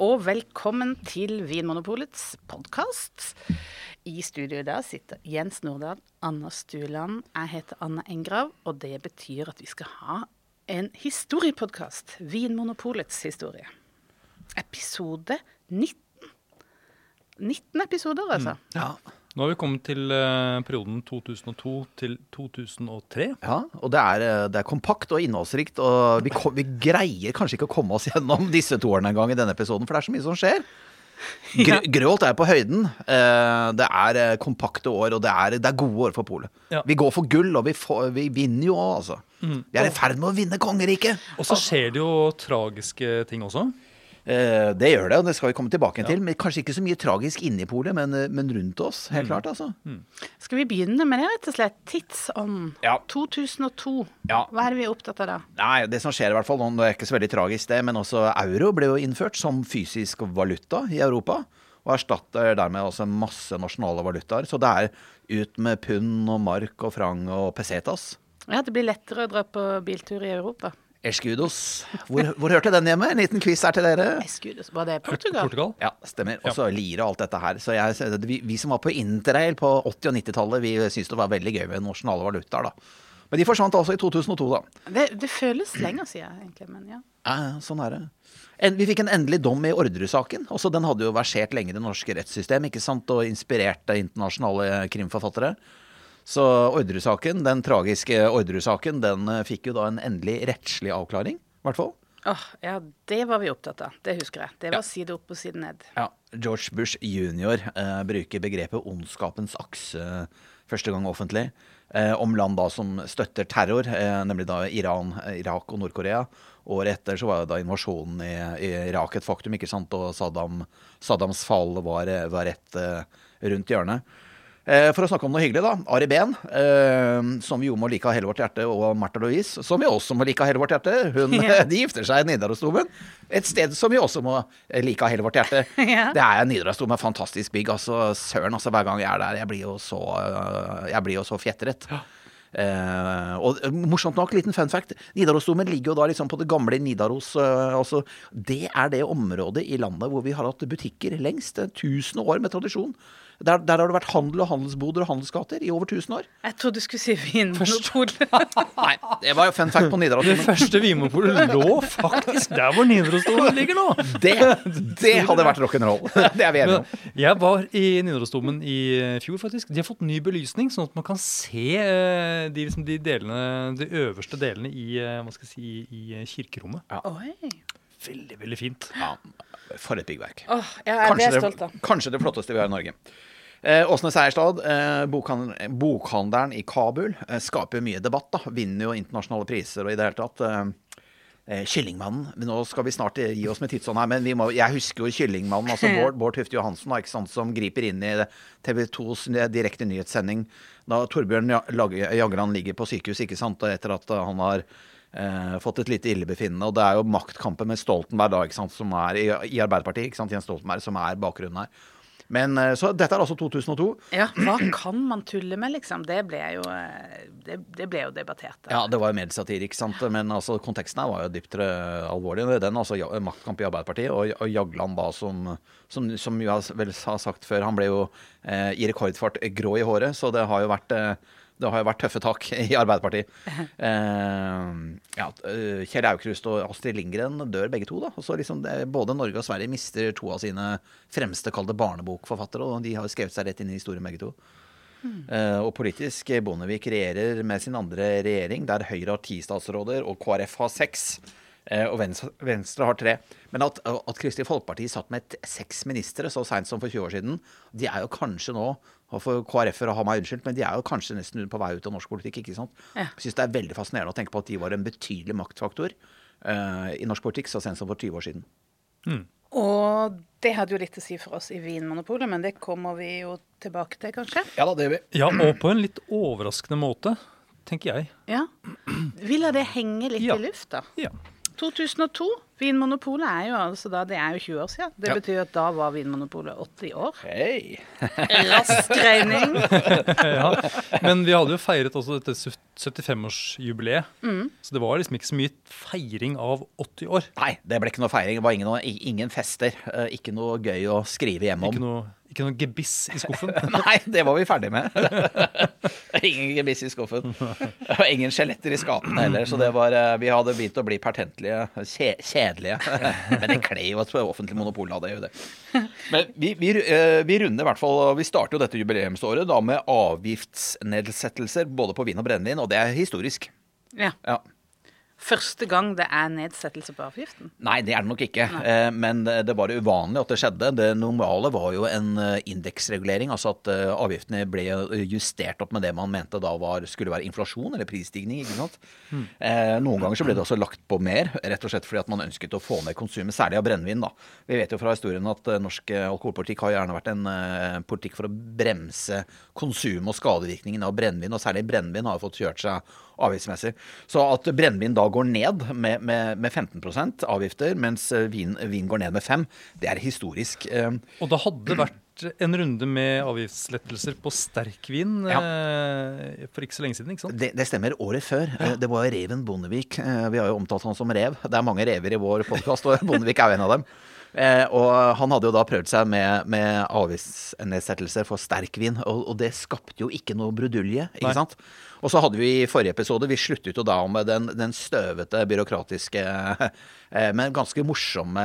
og velkommen til Vinmonopolets podkast. I studio i dag sitter Jens Nordahl, Anna Stueland, jeg heter Anna Engrav, og det betyr at vi skal ha en historiepodkast. Vinmonopolets historie. Episode 19. 19 episoder, altså. Ja. Nå har vi kommet til eh, perioden 2002 til 2003. ja, og det er, eh, det er kompakt og innholdsrikt, og vi, kom, vi greier kanskje ikke å komme oss gjennom disse to årene engang i denne episoden, for det er så mye som skjer. Gr Grølt er på høyden. Eh, Det er eh, kompakte år, og det er, det er gode år for Polet. Ja. Vi går for gull, og vi, får, vi vinner jo òg, altså. Vi er i ferd med å vinne kongeriket. Og så skjer det jo tragiske ting også. Eh, Det gjør det, og det skal vi komme tilbake til. Men kanskje ikke så mye tragisk inni Polet, men, eh, men rundt oss. Helt klart, altså. Skal vi begynne med det, rett og slett? Tidsånd. Ja. 2002. Ja. Hva er vi opptatt av da? Nei, det som skjer i hvert fall, nå er ikke så veldig tragisk det, men også euro ble jo innført som fysisk valuta i Europa. Og erstatter dermed også masse nasjonale valutaer. Så det er ut med pund og mark og frang og pesetas. Ja, Det blir lettere å dra på biltur i Europa. Escudos. Hvor, hvor hørte den hjemme? En liten quiz her til dere. Escudos, var det Portugal? Portugal. Ja, stemmer. Og så lire og alt dette her. Så jeg, vi, vi som var på interrail på 80- og 90-tallet, vi syntes det var veldig gøy med nasjonale valutaer, da. Men de forsvant altså i 2002, da. Det, det føles lenger siden, egentlig. Men ja. Ja, sånn er det. En, vi fikk en endelig dom i Orderud-saken. Også Den hadde jo versert lenge i det norske rettssystemet, ikke sant? og inspirert av internasjonale krimforfattere. Så Orderud-saken, den tragiske Orderud-saken, den eh, fikk jo da en endelig rettslig avklaring. I hvert fall. Åh, ja, det var vi opptatt av. Det husker jeg. Det var Ja. side opp og side ned. Ja, George Bush jr. Eh, bruker begrepet ondskapens akse første gang offentlig. Eh, om land da som støtter terror, eh, nemlig da Iran, eh, Irak og Nord-Korea. Året etter så var jo da invasjonen i, i Irak et faktum, ikke sant? og Saddam, Saddams fall var, eh, var rett eh, rundt hjørnet. Eh, For å snakke om noe hyggelig, da. Ari Behn, eh, som vi jo må like av hele vårt hjerte, og Märtha Louise, som vi også må like av hele vårt hjerte. Hun, Ja. De gifter seg i Nidarosdomen. Et sted som vi også må eh, like av hele vårt hjerte. Ja. Det er Nidarosdomen, et fantastisk bygg. Altså, søren, altså, hver gang jeg er der, jeg blir jo så, jeg blir jo så fjetret. Eh, og eh, morsomt nok, liten fun fact. Nidarosdomen ligger jo da liksom på det gamle Nidaros. eh, altså, det er det området i landet hvor vi har hatt butikker lengst. eh, Tusen år med tradisjon. Der, der har det vært handel og handelsboder og handelsgater i over 1000 år. Jeg trodde du skulle si Vinmonopolet. Nei, det var jo fun fact på Det første Vinmonopolet lå faktisk der hvor Nidarosdomen ligger nå. Det, det hadde vært rock'n'roll. Det er vi enige om. jeg var i Nidarosdomen i fjor, faktisk. De har fått ny belysning, sånn at man kan se eh, de, liksom, de, delene, de øverste delene i, eh, hva skal jeg si, i kirkerommet. kirkerommet. Oi. Veldig, veldig fint. Ja, for et byggverk. Oh, ja, det er jeg stolt av. kanskje det flotteste vi har i Norge. Eh, Åsne Seierstad, eh, bokhandelen, bokhandelen i Kabul, eh, skaper jo mye debatt. da, Vinner jo internasjonale priser og i det hele tatt. Eh, eh, Kyllingmannen. Men Nå skal vi snart gi oss med tidsånd her, men vi må, jeg husker jo Kyllingmannen. altså Bård, Bård Tufte Johansen, da, ikke sant, som griper inn i TV 2s direkte nyhetssending da Torbjørn Jagland ligger på sykehus ikke sant, etter at eh, han har eh, fått et lite illebefinnende. Og det er jo maktkampen med Stoltenberg da, ikke sant, som er i, i Arbeiderpartiet, ikke sant, Jens Stoltenberg, som er bakgrunnen her. Men eh, Så dette er altså 2002. Ja, hva kan man tulle med, liksom? Det ble jo, eh, det, det ble jo debattert. da. Ja, det var jo mediesatir, ikke sant. Men altså, konteksten her var jo dypt eh, alvorlig. Den, altså maktkamp i Arbeiderpartiet, og, og Jagland da som, som, som jo har vel har sagt før, han ble jo eh, i rekordfart grå i håret, så det har jo vært eh, det har jo vært tøffe tak i Arbeiderpartiet. Eh, ja, eh, Kjell Aukrust og Astrid Lindgren dør begge to. da. Og liksom det, både Norge og Sverige mister to av sine fremste kalde barnebokforfattere. Og de har jo skrevet seg rett inn i historien begge to. Eh, og politisk, eh, Bondevik regjerer med sin andre regjering, der Høyre har ti statsråder og KrF har seks. eh, Og Venstre, har tre. Men at, at Kristelig Folkeparti satt med seks ministre så seint som for 20 år siden, de er jo kanskje nå og for KrF-ere har meg unnskyldt, men de er jo kanskje nesten på vei ut av norsk politikk. ikke sant? Ja. Jeg syns det er veldig fascinerende å tenke på at de var en betydelig maktfaktor uh, i norsk politikk så sent som for 20 år siden. Og det hadde jo litt å si for oss i Vinmonopolet, men det kommer vi jo tilbake til, kanskje. Ja da, det gjør vi. Ja, og på en litt overraskende måte, tenker jeg. Ja. Vi lar det henge litt Ja. i lufta. Ja. 2002. Vinmonopolet er jo altså da, det er jo 20 år siden. Det Ja. betyr at da var Vinmonopolet 80 år. Hei! Rask regning. ja. Men vi hadde jo feiret også dette 75-årsjubileet. Så det var liksom ikke så mye feiring av 80 år. Nei, det ble ikke noe feiring. Det var ingen, ingen fester. eh, Ikke noe gøy å skrive hjem om. Ikke noe, ikke noe gebiss i skuffen. Nei, det var vi ferdig med. ingen gebiss i skuffen. Og ingen skjeletter i skapene heller. Så det var, eh, vi hadde begynt å bli pertentlige, kje, kjedelige. Men det kler jo et offentlig monopol av det. jo det. Men vi, vi, eh, vi runder i hvert fall Vi starter jo dette jubileumsåret da med avgiftsnedsettelser både på vin og brennevin, og det er historisk. Ja. Ja. Første gang det er nedsettelse på avgiften. Nei, det er det nok ikke. Eh, Men det det var uvanlig at det skjedde. Det normale var jo en eh, indeksregulering, altså at eh, avgiftene ble justert opp med det man mente da var, skulle være inflasjon eller prisstigning. ikke sant? Eh, Noen ganger så ble det også lagt på mer, rett og slett fordi at man ønsket å få ned konsumet, særlig av brennevin. da. Vi vet jo fra historien at eh, norsk eh, alkoholpolitikk har gjerne vært en eh, politikk for å bremse konsum og skadevirkningen av brennevin, og særlig brennevin har fått kjørt seg avgiftsmessig. Så at brennevin da går ned med, med, med 15% avgifter, mens eh, vin, vin går ned med 5 det er historisk. Eh, Og det hadde vært en runde med avgiftslettelser på sterkvin eh, for ikke så lenge siden, ikke sant? Det, det stemmer. Året før. Ja. Det var Reven Bondevik. Eh, Vi har jo omtalt han som rev. Det er mange rever i vår podkast, og Bondevik er jo en av dem. Eh, og han hadde jo da prøvd seg med, med avgiftsnedsettelser for sterkvin, og, og det skapte jo ikke noe brudulje, ikke Nei. sant? Og så hadde vi i forrige episode, vi sluttet jo da med den, den støvete, byråkratiske, eh, men ganske morsomme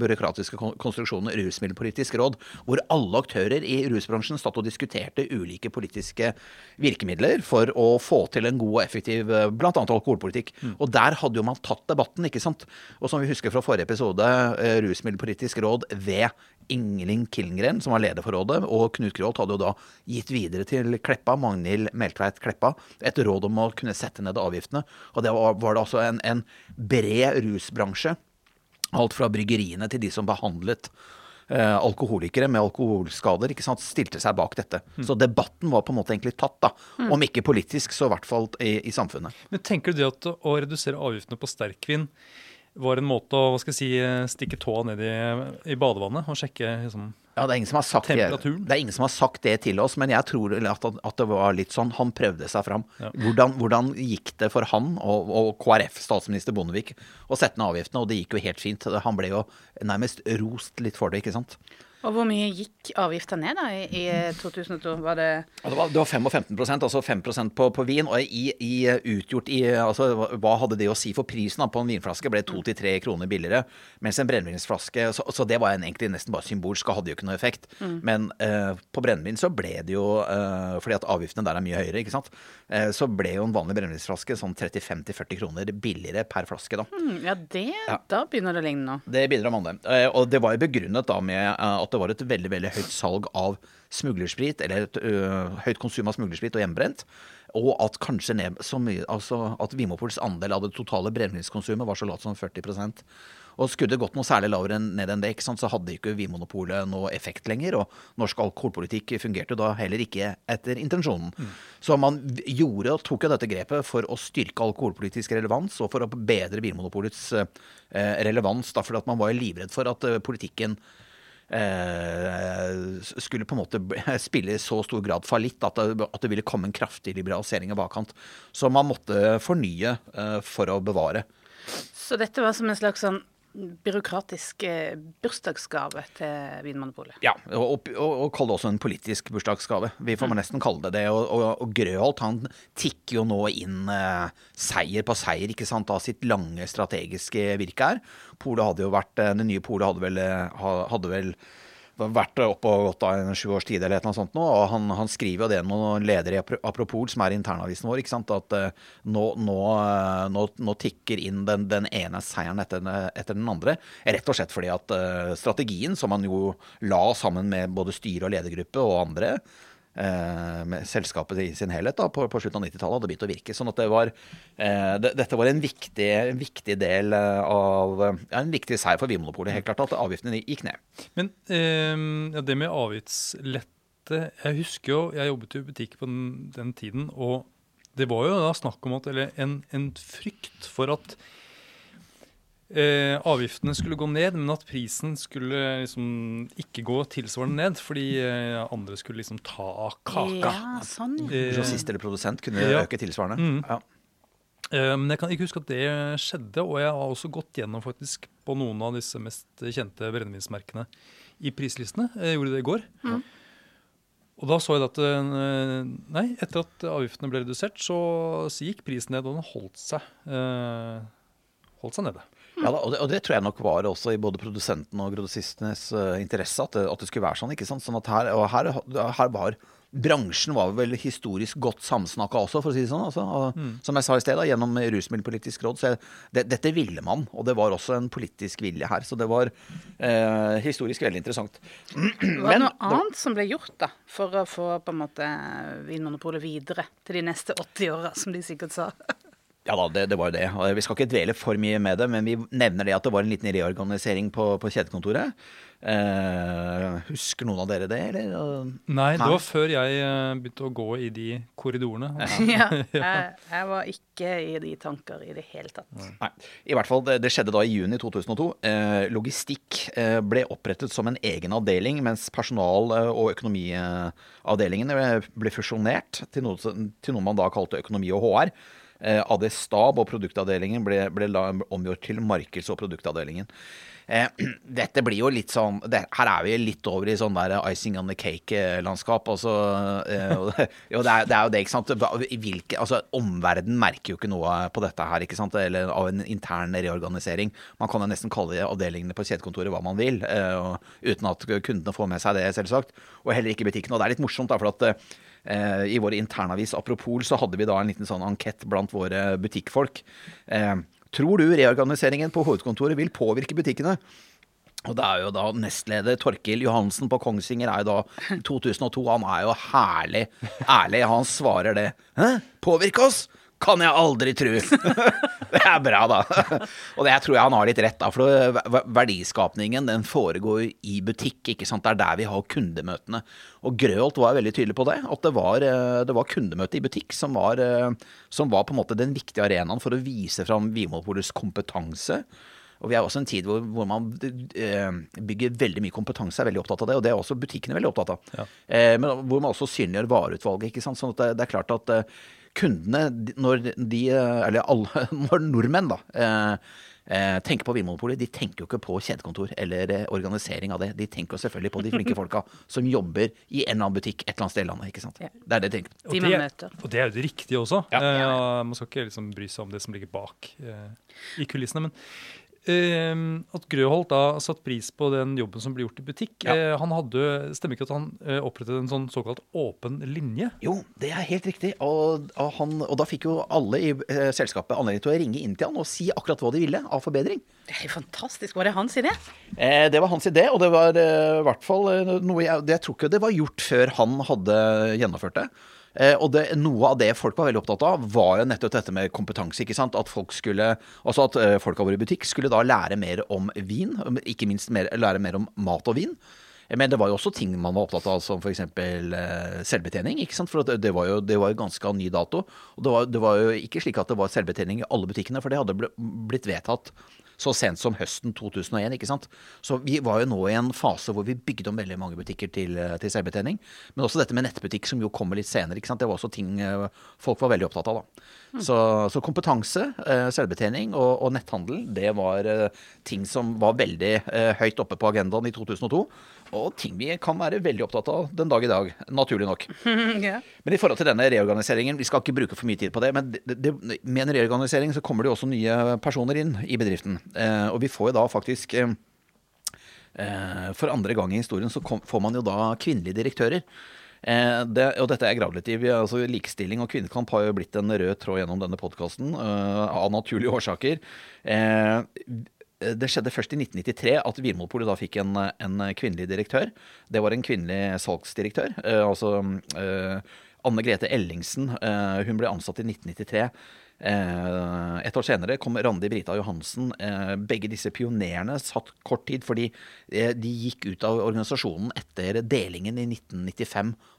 byråkratiske kon- konstruksjonen Rusmiddelpolitisk råd, hvor alle aktører i rusbransjen satt og diskuterte ulike politiske virkemidler for å få til en god og effektiv bl.a. blant annet alkoholpolitikk. Og der hadde jo man tatt debatten, ikke sant. Og som vi husker fra forrige episode, eh, Rusmiddelpolitisk råd ved Ingelin Killengren, som var leder for rådet, og Knut Gråth hadde jo da gitt videre til Kleppa, Magnhild Meltveit Kleppa, et råd om å kunne sette ned avgiftene. Og det var, var det altså en, en bred rusbransje. Alt fra bryggeriene til de som behandlet eh, alkoholikere med alkoholskader, ikke sant, stilte seg bak dette. Så debatten var på en måte egentlig tatt, da. Om ikke politisk, så i hvert fall i, i samfunnet. Men tenker du det at å redusere avgiftene på sterkvin var en måte å hva skal jeg si, stikke tåa ned i, i badevannet og sjekke liksom, Ja, det er ingen som har sagt det. Det er ingen som har sagt det til oss, men jeg tror at, at det var litt sånn Han prøvde seg fram. Ja. Hvordan, hvordan gikk det for han og, og KrF, statsminister Bondevik, å sette ned avgiftene? Og det gikk jo helt fint. Han ble jo nærmest rost litt for det, ikke sant? Og hvor mye gikk avgifta ned da i, i 2002? Var det Ja, det, var, det var 55 altså 5 på, på vin. Og i, i utgjort i altså, hva- hadde det å si for prisen da, på en vinflaske? Ble 2-3 kroner billigere. Mens en brennevinsflaske så, så det var en egentlig nesten bare symbolsk, og hadde jo ikke noe effekt. Men eh, på brennevin så ble det jo eh, Fordi at avgiftene der er mye høyere, ikke sant. Eh, så ble jo en vanlig brennevinsflaske sånn 35-40 kroner billigere per flaske, da. Mm, Ja, det Da begynner det å ligne nå. Det begynner å manne. Eh, Og det var jo begrunnet da med eh, at det var et veldig veldig høyt salg av smuglersprit, eller et ø, høyt konsum av smuglersprit og hjemmebrent. Og at kanskje ned så mye, altså at Vimopols andel av det totale brennevinskonsumet var så lavt som 40 og skulle det gått noe særlig lavere ned enn det, ikke sant, så hadde ikke Vinmonopolet noe effekt lenger. Og norsk alkoholpolitikk fungerte da heller ikke etter intensjonen. Så man gjorde og tok jo dette grepet for å styrke alkoholpolitisk relevans og for å bedre Vinmonopolets relevans. Da, fordi at man var livredd for at politikken skulle på en måte spille i så stor grad fallitt at det, at det ville komme en kraftig liberalisering av bakkant. Som man måtte fornye eh, for å bevare. Så dette var som en slags sånn byråkratisk eh, bursdagsgave til Vinmonopolet. Ja, og, og, og kalle det også en politisk bursdagsgave. Vi får nesten kalle det det. Og, og, og Grøholt han tikker jo nå inn eh, seier på seier ikke sant, av sitt lange strategiske virke her. Polet hadde jo vært, eh, Det nye Polet hadde vel, eh, hadde vel vært oppe og gått av en sju års tid eller noe sånt nå, og han, han skriver jo det noen ledere i Apropol, som er internavisen vår, at uh, nå, nå, eh, nå, nå tikker inn den, den ene seieren etter, etter den andre, rett og slett fordi at uh, strategien, som han jo la sammen med både styre og ledergruppe og andre, med selskapet i sin helhet da, på, på slutten av 90-tallet, hadde begynt å virke. Sånn at det var, eh, det, dette var en viktig, en viktig del eh, av ja, En viktig seier for Vinmonopolet, helt klart, at avgiftene gikk ned. Men eh, ja, det med avgiftslette Jeg husker jo, jeg jobbet jo i butikk på den, den tiden, og det var jo da snakk om at Eller en, en frykt for at eh, avgiftene skulle gå ned, men at prisen skulle liksom ikke gå tilsvarende ned, fordi eh, andre skulle liksom ta av kaka. Ja, sånn. Eh, Grossist eller produsent kunne Ja. øke tilsvarende. Mm. Ja. Eh, Men jeg kan ikke huske at det skjedde, og jeg har også gått gjennom faktisk på noen av disse mest kjente brennevinsmerkene i prislistene. Jeg gjorde det i går. Og da så jeg at eh, nei, etter at avgiftene ble redusert, så, så gikk prisen ned, og den holdt seg, eh, holdt seg nede. Ja, da, og, det, og det tror jeg nok var også i både produsenten og grossistenes uh, interesse, at det, at det skulle være sånn. ikke sant? Sånn at her, og her, her var Bransjen var vel historisk godt samsnakka også, for å si det sånn. Altså, og, Som jeg sa i sted, da, gjennom Rusmiddelpolitisk råd. Så jeg, det, dette ville man, og det var også en politisk vilje her. Så det var eh, historisk veldig interessant. Var det noe annet som ble gjort da, for å få på en måte Vinmonopolet videre til de neste 80 åra, som de sikkert sa? Ja da, det, det var jo det. Og Vi skal ikke dvele for mye med det, men vi nevner det at det var en liten reorganisering på, på kjedekontoret. Eh, husker noen av dere det, eller? Nei, det var før jeg eh, begynte å gå i de korridorene. ja, jeg, jeg var ikke i de tanker i det hele tatt. Nei. I hvert fall, det, det skjedde da i juni 2002. Eh, logistikk eh, ble opprettet som en egen avdeling, mens personal- og økonomiavdelingen eh, ble fusjonert til noe, til noe man da kalte økonomi og HR. Eh, AD Stab og produktavdelingen ble, ble omgjort til markeds- og produktavdelingen. Eh, dette blir jo litt sånn det, Her er vi litt over i sånn der icing on the cake-landskap. Altså, eh, jo, det er, det er jo det, ikke sant. Hvilke, altså, omverden merker jo ikke noe på dette her, ikke sant. Eller av en intern reorganisering. Man kan jo nesten kalle avdelingene på kjedekontoret hva man vil, eh, uten at kundene får med seg det, selvsagt. Og heller ikke butikken. Og det er litt morsomt, da, for at eh, i vår internavis Apropol så hadde vi da en liten sånn ankett blant våre butikkfolk. Eh, tror du reorganiseringen på hovedkontoret vil påvirke butikkene? Og det er jo da nestleder Torkil Johansen på Kongsvinger er jo da 2002. Han er jo herlig ærlig. Han svarer det. Hæ? Påvirke oss? Kan jeg aldri tru. det er bra, da. Og det jeg tror jeg han har litt rett, da. For verdiskapningen den foregår i butikk. ikke sant? Det er der vi har kundemøtene. Og Grøholt var veldig tydelig på det. At det var, eh, det var kundemøte i butikk som var, eh, som var på en måte den viktige arenaen for å vise fram Vinmonopolets kompetanse. Og vi er også en tid hvor, hvor man eh, bygger veldig mye kompetanse, er veldig opptatt av det. Og det er også butikkene veldig opptatt av. Eh, men hvor man også synliggjør vareutvalget. ikke sant? Sånn at det, det er klart at eh, kundene, når de Eller alle, når nordmenn, da. Eh, eh, tenker på Vinmonopolet, de tenker jo ikke på kjedekontor eller eh, organisering av det. De tenker jo selvfølgelig på de flinke folka som jobber i en eller annen butikk et eller annet sted i landet. ikke sant? Ja. Det er det de tenker på. Og De det, og det er jo det riktige også. Ja. Eh, man skal ikke liksom bry seg om det som ligger bak i kulissene. Men at Grøholt da satte pris på den jobben som ble gjort i butikk Ja. eh, han hadde, Stemmer ikke at han eh, opprettet en sånn såkalt åpen linje? Jo, det er helt riktig. Og, og, han, og da fikk jo alle i eh, selskapet anledning til å ringe inn til han og si akkurat hva de ville av forbedring. Det er jo fantastisk. Var det hans idé? Eh, det var hans idé, og det var eh, hvert fall noe jeg, jeg tror ikke det var gjort før han hadde gjennomført det. Eh, og det, noe av det folk var veldig opptatt av, var jo nettopp dette med kompetanse. ikke sant? At folk skulle, altså at eh, folka våre i butikk skulle da lære mer om vin. Ikke minst mer, lære mer om mat og vin. Eh, Men det var jo også ting man var opptatt av, som f.eks. Eh, selvbetjening. ikke sant? For det, var jo, det var jo ganske av ny dato. Og det var, det var jo ikke slik at det var selvbetjening i alle butikkene, for det hadde blitt vedtatt så sent som høsten 2001. ikke sant? Så vi var jo nå i en fase hvor vi bygde om veldig mange butikker til, eh, til selvbetjening. Men også dette med nettbutikk, som jo kommer litt senere. ikke sant? Det var også ting eh, folk var veldig opptatt av. da. Så, så kompetanse, eh, selvbetjening og, og netthandel, det var ting som var veldig høyt oppe på agendaen i 2002. Og ting vi kan være veldig opptatt av den dag i dag, naturlig nok. Men i forhold til denne reorganiseringen, vi skal ikke bruke for mye tid på det, men det, det, med en reorganisering så kommer det jo også nye personer inn i bedriften. Eh, og vi får jo da faktisk eh, eh, For andre gang i historien så kom, får man jo da kvinnelige direktører. Eh, det, og dette er gravd litt i. Altså, likestilling og kvinnekamp har jo blitt en rød tråd gjennom denne podkasten, eh, av naturlige årsaker. Eh, det skjedde først i 1993 at Vinmonopolet da fikk en, en kvinnelig direktør. Det var en kvinnelig salgsdirektør. Eh, altså eh, Anne Grete Ellingsen. Eh, hun ble ansatt i 1993. Eh, et år senere kom Randi Brita Johansen. Eh, begge disse pionerene satt kort tid fordi eh, de gikk ut av organisasjonen etter delingen i 1995 eh,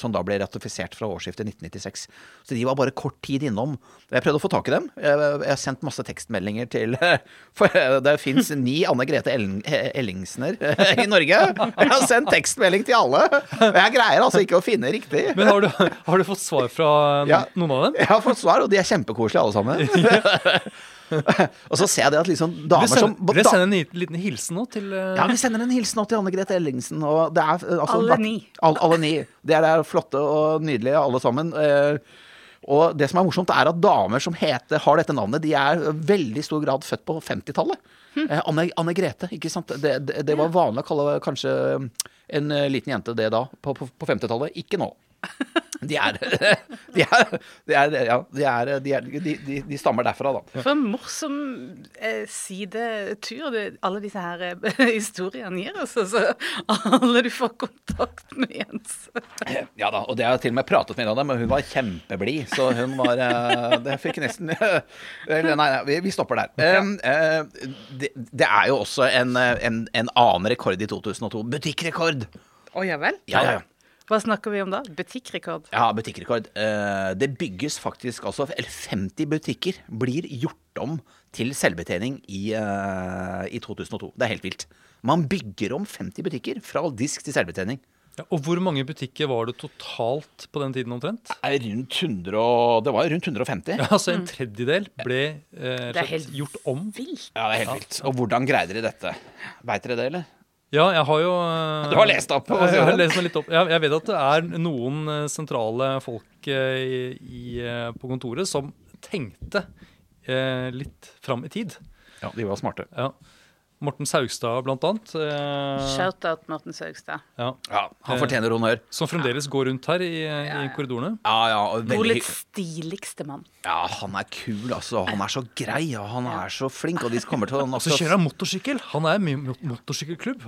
som da ble ratifisert fra årsskiftet 1996. Så de var bare kort tid innom. Jeg prøvde å få tak i dem. Jeg, har sendt masse tekstmeldinger til For det fins ni Anne Grete Ellingsner i Norge. Jeg har sendt tekstmelding til alle. Og jeg greier altså ikke å finne riktig. Men har du, har du fått svar fra noen, Ja. av dem? Jeg har fått svar, og de er kjempekoselige alle sammen. og så ser jeg det at liksom damer sender, som Vi vil du sende en liten- hilsen nå til uh... Ja, vi sender en hilsen nå til Anne Grete Ellingsen. Og det er, eh, altså, Alle ni. All, alle ni. Det er, det er flotte og nydelige, alle sammen. Uh, og det som er morsomt, er at damer som heter, har dette navnet, de er veldig stor grad født på 50-tallet. Eh, Anne, Anne Grete, ikke sant. Det, det, det var vanlig å kalle kanskje en liten jente det da, på, på, på 50-tallet. Ikke nå. De er, de er, de er, ja, de, er, de, de, de, stammer derfra, da. For en morsom eh, sidetur det, alle disse her eh, historiene gir oss. Altså, alle du får kontakt med, Jens. Ja da, og det har jeg til og med pratet med en av dem, men hun var kjempeblid. Så hun var eh, Det fikk nesten Eller, Nei, nei vi, vi stopper der. Ja. eh, det, det er jo også en, en, en annen rekord i 2002. Butikkrekord! Å ja vel? Ja, ja, ja. Hva snakker vi om da? Butikkrekord? Ja, butikkrekord. Eh, det bygges faktisk altså Eller 50 butikker blir gjort om til selvbetjening i, eh, i 2002. Det er helt vilt. Man bygger om 50 butikker fra disk til selvbetjening. ja, Og hvor mange butikker var det totalt på den tiden omtrent? Er Rundt 100 og, Det var rundt 150. Ja, altså En tredjedel ble eh, Det er helt gjort om. vilt. Ja, det er helt vilt. Og hvordan greide de dette? Veit dere det, eller? Ja, jeg har jo eh, Du har lest opp? Jeg, jeg har lest meg litt opp. Jeg, jeg vet at det er noen eh, sentrale folk eh, i, i, på kontoret som tenkte eh, litt fram i tid. Ja, de var smarte. Ja. Morten Saugstad, blant annet. Eh, Shout-out Morten Saugstad. ja, Ja, Han fortjener honnør. som fremdeles går rundt her i, i korridorene. Ja, ja, og veldig Polets stiligste mann. ja, han er kul, altså. Han er så grei, og han er så flink. Og de kommer til å Så kjører han motorsykkel. Han er med i motorsykkelklubb.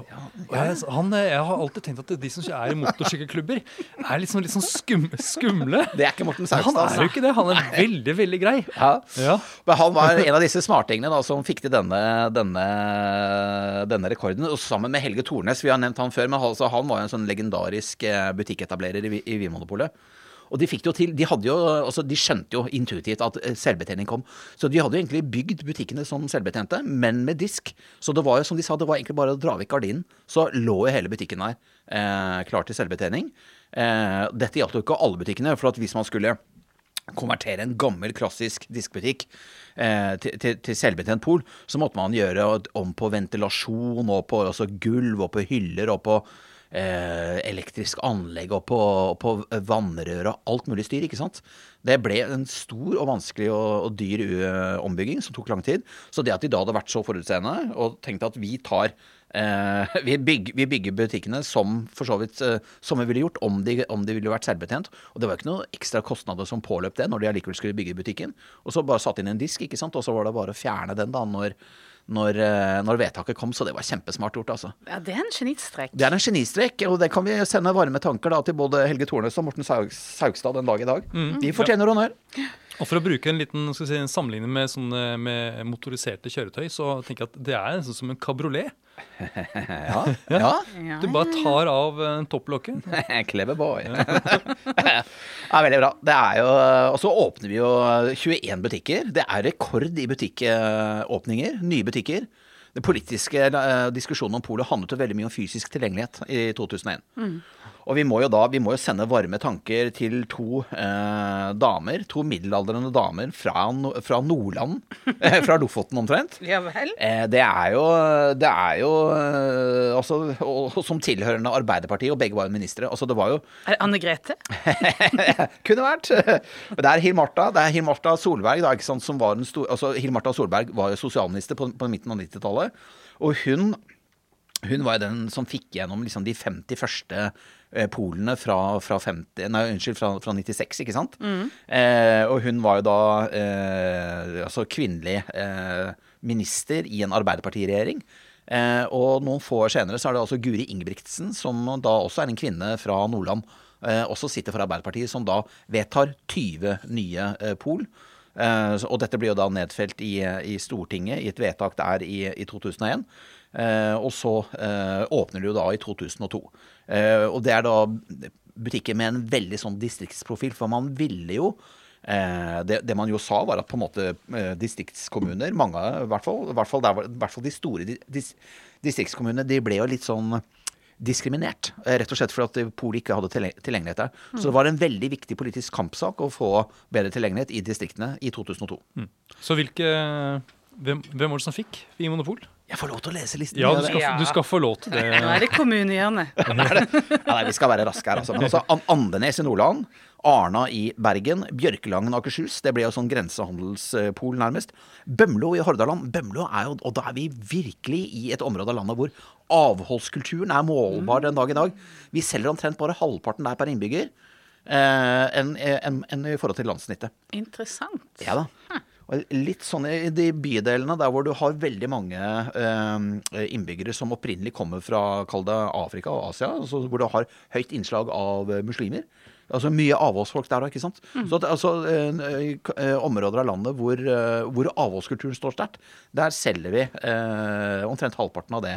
Og jeg, han, eh, jeg har alltid tenkt at de som er i motorsykkelklubber, er litt sånn, litt sånn skum, skumle. Det er ikke Morten Saugstad. han er jo altså. ikke det. Han er veldig, veldig grei. Ja. Ja. Men han var en av disse smartingene da, som fikk til denne, denne, denne rekorden. Og sammen med Helge Tornes, vi har nevnt han før, men altså, han var jo en sånn legendarisk eh, butikketablerer i, i Vinmonopolet. Og de fikk det jo til. De, hadde jo, altså, de skjønte jo intuitivt at eh, selvbetjening kom. Så de hadde jo egentlig bygd butikkene som selvbetjente, men med disk. Så det var jo som de sa, det var egentlig bare å dra vekk gardinen. Så lå jo hele butikken der eh, klar til selvbetjening. Eh, dette gjaldt jo ikke alle butikkene, for hvis man skulle konvertere en gammel, klassisk diskbutikk eh, til, til, til selvbetjent pol, så måtte man gjøre om på ventilasjon og på altså gulv og på hyller og på eh, elektrisk anlegg og på, på vannrør og alt mulig styr, ikke sant. Det ble en stor og vanskelig og, og dyr uh, ombygging som tok lang tid. Så det at de da hadde vært så forutseende og tenkt at vi tar Eh, vi, bygger, vi bygger butikkene som for så vidt eh, som vi ville gjort om de, om de ville vært selvbetjent. Og det var ikke noe ekstra kostnader som påløp det når de allikevel skulle bygge butikken. Og så bare satt inn en disk, ikke sant? og så var det bare å fjerne den da når, når, eh, når vedtaket kom. Så det var kjempesmart gjort, altså. Ja, det er en genistrek. Det er en genistrek, og det kan vi sende varme tanker da til både Helge Tornes og Morten Saugstad den dag i dag. De fortjener honnør. Og for å bruke en liten skal si, en sammenligning med, sånne, med motoriserte kjøretøy, så tenker jeg at det er sånn som en kabriolet. Ja, ja. Ja, Du bare tar av eh, topplokket. Clever boy. ja, veldig bra. Det er jo, og så åpner vi jo 21 butikker. Det er rekord i butikkåpninger. Nye butikker. Den politiske eh, diskusjonen om polet handlet jo veldig mye om fysisk tilgjengelighet i 2001. Og vi må jo da vi må jo sende varme tanker til to eh, damer, to middelaldrende damer fra, No- fra Nordland. eh, fra Lofoten omtrent. Ja vel? Eh, Det er jo, det er jo eh, altså, og, og Som tilhørende Arbeiderpartiet, og begge var jo ministre. Altså, det var jo Er det Anne Grete? Kunne vært. Det er Hill Marta det er Hill Solberg, da, ikke sant, som var den store altså, Hill Marta Solberg var jo sosialminister på, på midten av 90-tallet. Og hun, hun var jo den som fikk gjennom liksom, de 50 første eh, polene fra, fra, 50, nei, unnskyld, fra, fra 96, ikke sant? Eh, og hun var jo da eh, altså kvinnelig eh, minister i en Arbeiderpartiregjering. Eh, og noen få år senere så er det altså Guri Ingebrigtsen, som da også er en kvinne fra Nordland, eh, også sitter for Arbeiderpartiet, som da vedtar 20 nye pol. Eh, og dette blir jo da nedfelt i, i Stortinget i et vedtak der i, i 2001. Eh, og så eh, åpner det jo da i 2002. Eh, og det er da butikker med en veldig sånn distriktsprofil. For man ville jo eh, det, det man jo sa, var at på en måte distriktskommuner, mange i hvert fall, hvert fall, der, hvert fall de store dis, distriktskommunene, de ble jo litt sånn diskriminert. Rett og slett fordi at Polet ikke hadde tilgjengelighet der. Så det var en veldig viktig politisk kampsak å få bedre tilgjengelighet i distriktene i 2002. Så hvilke hvem, hvem var det som fikk Vinmonopol? Jeg får lov til å lese listen. Ja, du skal, Ja. du skal få lov til det. Nå er det kommunehjørnet. Ja, nei, vi skal være raske her, altså. Men altså, Andenes i Nordland, Arna i Bergen, Bjørkelangen og Akershus. Det ble jo sånn grensehandelspol, nærmest. Bømlo i Hordaland. Bømlo er jo, Og da er vi virkelig i et område av landet hvor avholdskulturen er målbar den dag i dag. Vi selger omtrent bare halvparten der per innbygger eh, enn en, enn i forhold til landssnittet. Interessant. Ja da. Litt sånn i de bydelene der hvor du har veldig mange eh, innbyggere som opprinnelig kommer fra kall det Afrika og Asia, altså hvor du har høyt innslag av eh, muslimer. Altså mye avholdsfolk der òg, ikke sant. Så at, altså, eh, områder av landet hvor, eh, hvor avholdskulturen står sterkt, der selger vi eh, omtrent halvparten av det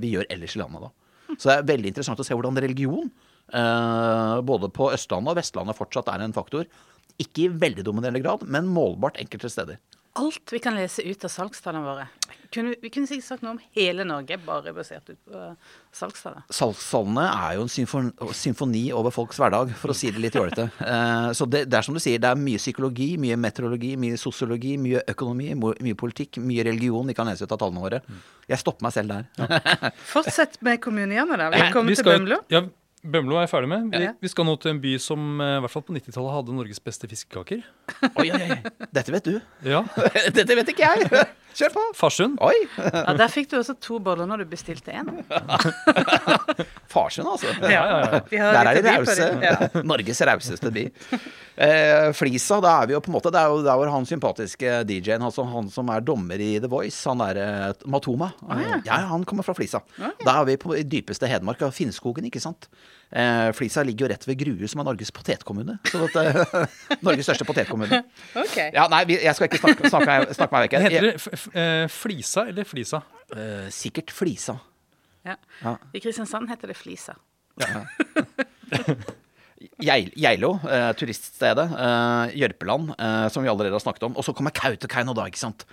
vi gjør ellers i landet da. Så det er veldig interessant å se hvordan religion, både på Østlandet og Vestlandet, fortsatt er en faktor. Ikke i veldig dominerende grad, men målbart enkelte steder. Alt vi kan lese ut av salgstallene våre. Kunne, vi kunne sikkert sagt noe om hele Norge, bare basert ut på salgstallene. Salgstallene er jo en symfoni, symfoni over folks hverdag, for å si det litt jålete. Eh, så det, det er som du sier, det er mye psykologi, mye meteorologi, mye sosiologi, mye økonomi, mye politikk, mye religion vi kan lese ut av tallene våre. Jeg stopper meg selv der. Fortsett med kommunene, da. Vi Vi kommer til Bømlo. Ja, Bømlo er jeg ferdig med. Vi, Ja. vi skal nå til en by som eh, i hvert fall på 90-tallet hadde Norges beste fiskekaker. Oi, oi, oi. Dette vet du. Ja, Dette vet ikke jeg. Kjør på. Farsund. Oi. Ja, Der fikk du også to boller når du bestilte én. Farsund, altså. Ja, ja. ja. Der er de rause. Ja. Norges rauseste by. Eh, Flisa, da er vi jo på en måte Det er jo der hvor han sympatiske DJ-en, altså han som er dommer i The Voice, han derre Matoma ah, ja. han kommer fra Flisa. Da er vi på i dypeste Hedmark, av Finnskogen, ikke sant. Eh, Flisa ligger jo rett ved Grue, som er Norges potetkommune. Så at, eh, Norges største potetkommune. Ok. Ja, nei, jeg skal ikke snakke, snakke, snakke meg vekk. Heter det f f eh, Flisa eller Flisa? Eh, sikkert Flisa. Ja. Ja. I Kristiansand heter det Flisa. Ja. Geilo, eh, turiststedet. Eh, Jørpeland, eh, som vi allerede har snakket om. Og så kommer Kautokeino, da, ikke sant.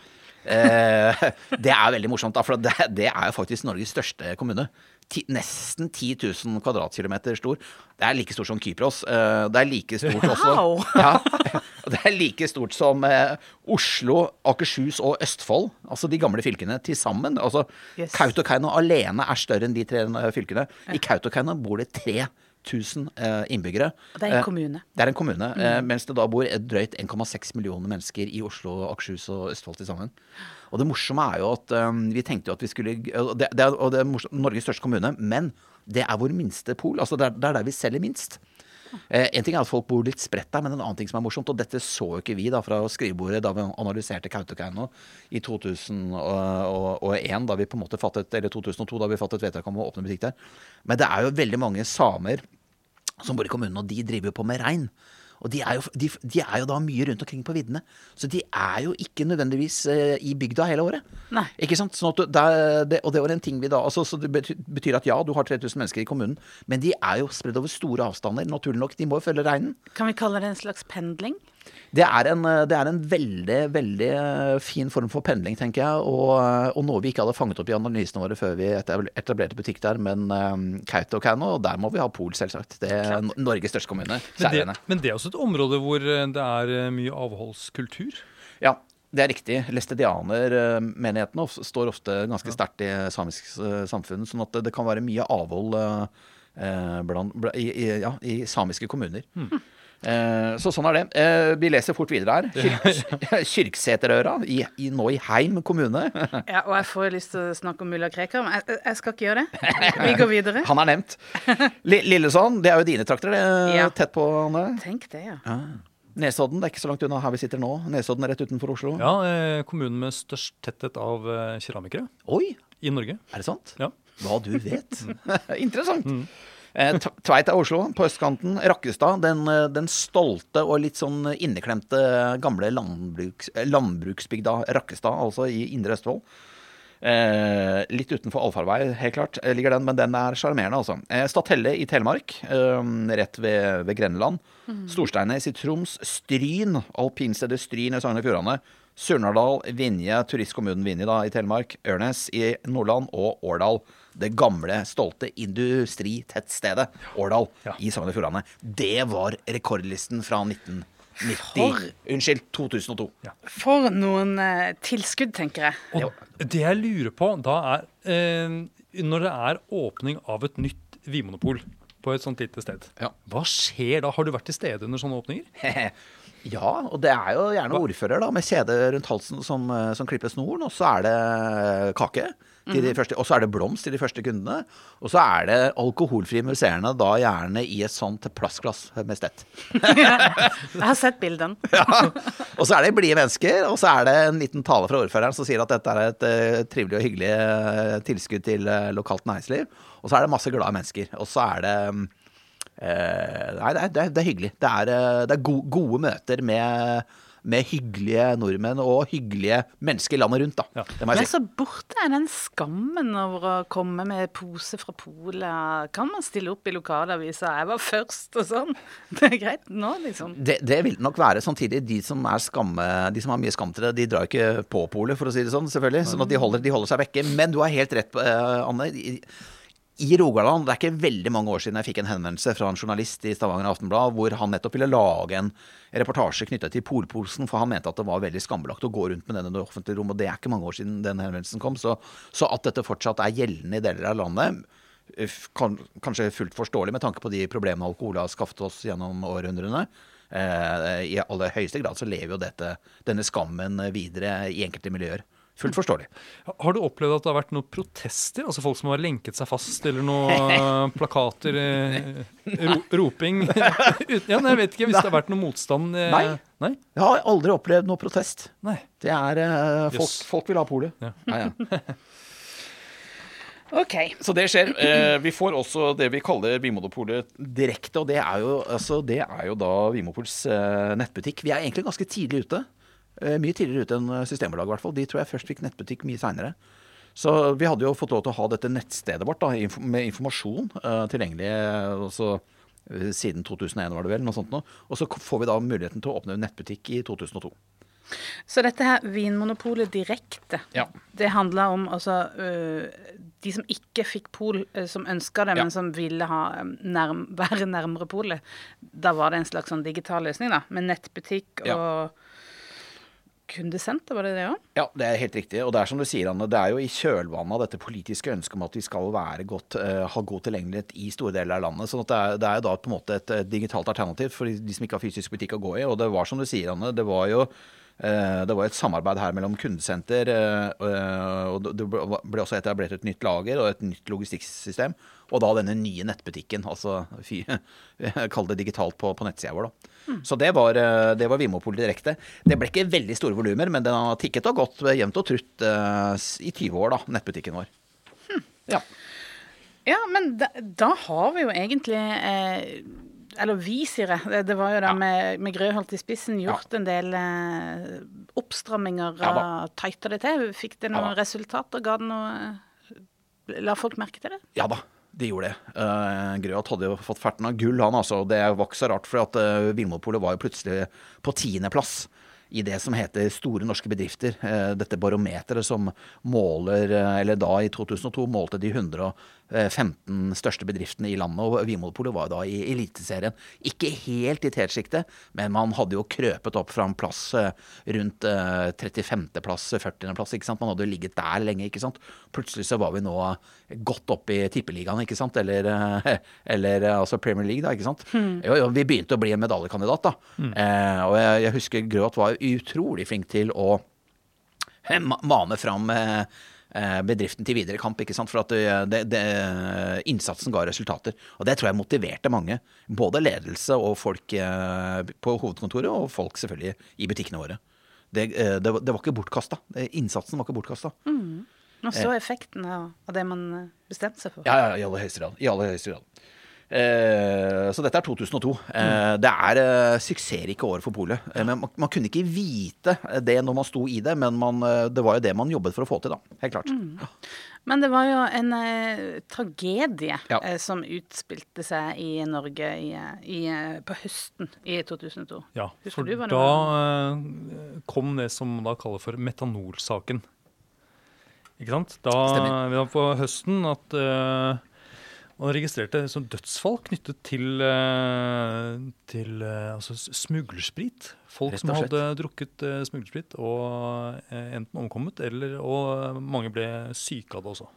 Eh, det er veldig morsomt, da, for det, det er jo faktisk Norges største kommune ti, nesten 10 000 kvadratkilometer stor. Det er like stort som Kypros. Eh, det er like stort også wow. ja, Det er like stort som eh, Oslo, Akershus og Østfold, altså de gamle fylkene, til sammen. Altså, yes. Kautokeino alene er større enn de tre eh, fylkene. I Kautokeino bor det tre fylker 000 eh, innbyggere. Det er en eh, kommune. Det er en kommune, eh, mm. Mens det da bor drøyt 1,6 millioner mennesker i Oslo, Akershus og Østfold til sammen. Og det morsomme er jo at vi tenkte jo at vi skulle det, det, er, det er Norges største kommune, men det er vår minste pol. Altså det er, det er der vi selger minst. Eh, en ting er at folk bor litt spredt der, men en annen ting som er morsomt, og dette så jo ikke vi da fra skrivebordet da vi analyserte Kautokeino i 2001, da vi på en måte fattet, eller 2002, da vi fattet vedtak om å åpne butikk der. Men det er jo veldig mange samer som bor i kommunen, og de driver jo på med rein. Og de er, jo, de, de er jo da mye rundt omkring på viddene. Så de er jo ikke nødvendigvis eh, i bygda hele året. Nei. Ikke sant? Sånn du, det, er- det, og det var en ting vi da altså, Så det betyr at ja, du har 3000 mennesker i kommunen, men de er jo spredd over store avstander. Naturlig nok. De må jo følge reinen. Kan vi kalle det en slags pendling? Det er, en, eh, det er en veldig, veldig eh, fin form for pendling, tenker jeg. Og, eh, og noe vi ikke hadde fanget opp i analysene våre før vi etablerte butikk der. Men um, Kautokeino, og der må vi ha Pol, selvsagt. Det er Norges største kommune. Men det, men det er også et område hvor det er mye avholdskultur. Ja, det er riktig. Læstedianermenighetene står ofte ganske sterkt i samisk samfunn. Sånn at det, kan være mye avhold eh, bland, blant, i, i, ja, i samiske kommuner. Eh, så sånn er det. Eh, vi leser fort videre her. Kyrk, Kyrksæterøra nå i Heim kommune. Ja, og jeg får lyst til å snakke om mulla Krekar, men jeg, jeg skal ikke gjøre det. Vi går videre. Han er nevnt. Li- Lillesand, det er jo dine trakter, det. Ja. Tett på, Anne. Tenk det, ja. Ja. Nesodden, det er ikke så langt unna her vi sitter nå. Nesodden er rett utenfor Oslo. Ja, eh, Kommunen med størst tetthet av eh, keramikere Oi, i Norge. er det sant? Ja. Hva du vet. Interessant. Eh, T- Tveit er Oslo, på østkanten. Rakkestad, den, eh, den stolte og litt sånn inneklemte gamle landbruks, eh, landbruksbygda Rakkestad, altså i Indre Østfold. Eh, litt utenfor allfarvei, helt klart, eh, ligger den, men den er sjarmerende, altså. Eh, Statelle i Telemark, eh, rett ved, ved Grendeland. Storsteinnes i Troms. Stryn, alpinstedet Stryn i Sogn og Fjordane. Surnadal, Vinje, turistkommunen Vinje da, i Telemark. Ørnes i Nordland og Årdal. Det gamle, stolte industritettstedet Årdal Ja. i Sogn og Fjordane. Det var rekordlisten fra 1990 For- Unnskyld, 2002. For noen eh, tilskudd, tenker jeg. Og det jeg lurer på da er eh, Når det er åpning av et nytt vinmonopol på et sånt lite sted, Ja. hva skjer da? Har du vært til stede under sånne åpninger? Ja, og det er jo gjerne ordfører da, med kjede rundt halsen som, eh, som klipper snoren, og så er det kake. Til de første, og så er det blomst til de første kundene. Og så er det alkoholfrie museene, da gjerne i et sånt plastglass med stett. Jeg har sett bildene. Og så er det blide mennesker, og så er det en liten tale fra ordføreren som sier at dette er et uh, trivelig og hyggelig uh, tilskudd til uh, lokalt næringsliv. Og så er det masse glade mennesker. Og så er det mm, eh, Nei, det er, det er, det er hyggelig. Det er, eh, det er gode, gode møter med, med hyggelige nordmenn og hyggelige mennesker landet rundt, da. Ja. Det må Men jeg si. så borte er den skammen over å komme med pose fra polet. Kan man stille opp i lokalavisa 'jeg var først' og sånn? Det er greit nå, liksom. Det, det vil nok være. Samtidig, de som er skamme, de som har mye skam til det, de drar ikke på polet, for å si det sånn, selvfølgelig. Sånn at de holder, de holder seg vekke. Men du har helt rett, eh, Anne. I, Rogaland, det er ikke veldig mange år siden jeg fikk en henvendelse fra en journalist i Stavanger Aftenblad hvor han nettopp ville lage en reportasje knyttet til polposen, for han mente at det var veldig skambelagt å gå rundt med den i det offentlige rom, og det er ikke mange år siden den henvendelsen kom. Så, så at dette fortsatt er gjeldende i deler av landet, kan, kanskje fullt forståelig med tanke på de problemene alkohol har skaffet oss gjennom århundrene. Eh, I aller høyeste grad så lever jo dette, denne skammen videre i enkelte miljøer. Fullt forståelig. Har du opplevd at det har vært noen protester? Altså folk som har lenket seg fast, eller noen plakater, eh, ro, roping? Ja, nei, jeg vet ikke hvis det har vært noe motstand? eh, Nei. Nei? Jeg har aldri opplevd noe protest. Nei. Det er uh, folk, Yes. folk vil ha polet. Ja. Ja, ja. OK. Så det skjer. Eh, vi får også det vi kaller Vimonopolet direkte, og det er jo, altså, det er jo da Vimopols eh, nettbutikk. Vi er egentlig ganske tidlig ute. Eh, mye tidligere ute enn Systembolaget, i hvert fall. De tror jeg først fikk nettbutikk mye seinere. Så vi hadde jo fått lov til å ha dette nettstedet vårt da, med informasjon uh, tilgjengelig eh, også, eh, siden 2001, var det vel. noe sånt nå. Og så får vi da muligheten til å åpne nettbutikk i 2002. Så dette her Vinmonopolet direkte, Ja. det handla om altså uh, de som ikke fikk pol, uh, som ønska det, Ja. men som ville ha nærm, være nærmere polet. Da var det en slags sånn digital løsning, da. Med nettbutikk Ja. Og kundesenter, var det det òg? Ja, det er helt riktig. Og det er som du sier, Anne, det er jo i kjølvannet av dette politiske ønsket om at vi skal godt, uh, ha god tilgjengelighet i store deler av landet. sånn det er, det er da på en måte et, eh, digitalt alternativ for de som ikke har fysisk butikk å gå i. Og det var som du sier, Anne, det var jo eh, det var et samarbeid her mellom kundesenter, og det ble også etablert et nytt lager og et nytt logistikksystem. Og da denne nye nettbutikken, altså kall det digitalt på, på nettsida vår. da. Så det var, eh, det var Vinmonopolet direkte. Det ble ikke veldig store volumer, men den har tikket og gått jevnt og trutt eh, i 20 år, da, nettbutikken vår. Ja. Ja, men da, da har vi jo egentlig eh, Eller vi, sier jeg. Det, det var jo da Ja. med, med Grøholt i spissen gjort en del eh, oppstramminger. Ja tighta det til. Fikk det noen Ja resultater? Ga det noe La folk merke til det? Ja da, de gjorde det. Uh, Grøat hadde jo fått ferten av gull, han altså. Det var ikke så rart, for at uh, Vinmonopolet var jo plutselig på tiendeplass i det som heter Store norske bedrifter. Uh, dette barometeret som måler, uh, eller da i 2002 målte de 115 største bedriftene i landet. Og Vinmonopolet var da i Eliteserien. Ikke helt i tetsjiktet, men man hadde jo krøpet opp fra en plass eh, rundt eh, 35.-plass, 40.-plass. ikke sant? Man hadde jo ligget der lenge. ikke sant? Plutselig så var vi nå godt opp i tippeligaen, ikke sant? Eller, eh, eller eh, altså Premier League, da. ikke sant? Jo, jo, vi begynte å bli en medaljekandidat, da. Eh, og jeg, jeg husker Grøt var utrolig flink til å eh, mane fram eh, eh, bedriften til videre kamp. ikke sant? For at det, det, det, innsatsen ga resultater. Og det tror jeg motiverte mange. Både ledelse og folk eh, på hovedkontoret, og folk selvfølgelig i butikkene våre. Det, eh, det, var- det var ikke bortkasta. Innsatsen var ikke bortkasta. Man så effekten av, det man eh, bestemte seg for. Ja, ja, i aller høyeste grad. I aller høyeste grad. Eh, så dette er 2002. Eh, det er eh, suksessrike år for polet. Men man, man kunne ikke vite det når man sto i det, men man, det var jo det man jobbet for å få til, da. Helt klart. Men det var jo en eh, tragedie Ja. eh, som utspilte seg i Norge i, i, på høsten i 2002. Ja, Husker for du det da eh, kom det som man da kaller for metanolsaken. Ikke sant? Da, Stemmer. det var på høsten at eh, man registrerte som dødsfall knyttet til, eh, til eh, altså smuglersprit. Folk som hadde drukket uh, smuglersprit og eh, enten omkommet, eller, og mange ble syke av det også.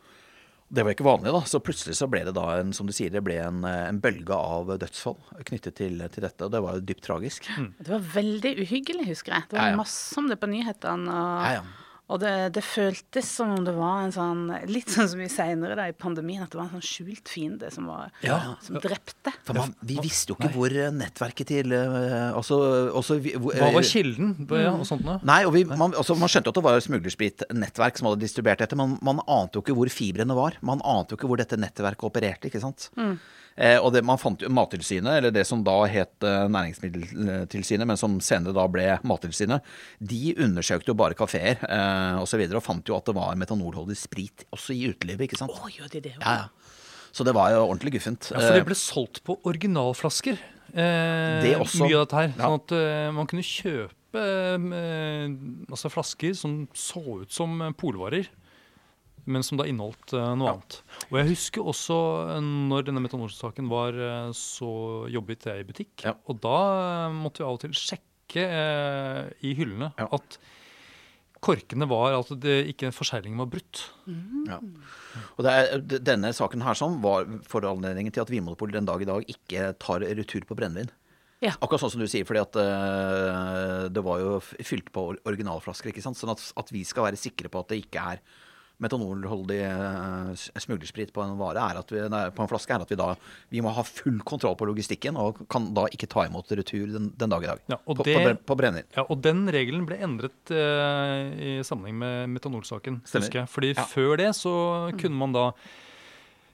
Det var ikke vanlig, da. Så plutselig så ble det da en, som du sier, det ble en, eh, en bølge av dødsfall knyttet til, til dette. Og det var jo dypt tragisk. Det var veldig uhyggelig, husker jeg. Det var Ja, ja. masse om det på nyhetene. Og, Ja, ja. Og det, det føltes som om det var en sånn Litt sånn som vi seinere i pandemien, at det var en sånn skjult fiende som, var, Ja. som drepte. For man, vi visste jo ikke hvor eh, nettverket til altså, også, hvor, Hva var kilden på, ja, og sånt noe? Nei, og vi, man, altså, man skjønte jo at det var et smuglerspritnettverk som hadde distribuert dette, men man ante jo ikke hvor fibrene var. Man ante jo ikke hvor dette nettverket opererte, ikke sant. Eh, og det, man fant jo Mattilsynet, eller det som da het eh, Næringsmiddeltilsynet, men som senere da ble Mattilsynet, de undersøkte jo bare kafeer eh, osv. Og, så videre, og fant jo at det var metanolholdig sprit også i utelivet, ikke sant. Oh, gjør de det? Ja, ja. Så det var jo ordentlig guffent. Ja, for det Eh, ble solgt på originalflasker. Eh, Det også. Mye av dette her. Ja. Sånn at eh, man kunne kjøpe eh, altså flasker som så ut som eh, polvarer, men som da inneholdt eh, noe annet. Og jeg husker også eh, når denne metanolsaken var, eh, så jobbet jeg i butikk. Ja. Og da måtte vi av og til sjekke eh, i hyllene Ja. at korkene var at det ikke forseglingen var brutt. Ja. Og det er, denne saken her sånn var foranledningen til at Vinmonopolet den dag i dag ikke tar retur på brennevin. Ja. Akkurat sånn som du sier, fordi at uh, det var jo fylt på originalflasker. ikke sant? Sånn at, at vi skal være sikre på at det ikke er metanolholdig øh, smuglersprit på en vare, er at vi, nei, på en flaske, er at vi da vi må ha full kontroll på logistikken og kan da ikke ta imot retur den, den dag i dag. Ja, på, det- på, på brenner. Ja, og den regelen ble endret eh, i sammenheng med metanolsaken. Stemmer. husker jeg. Fordi Ja. før det så kunne man da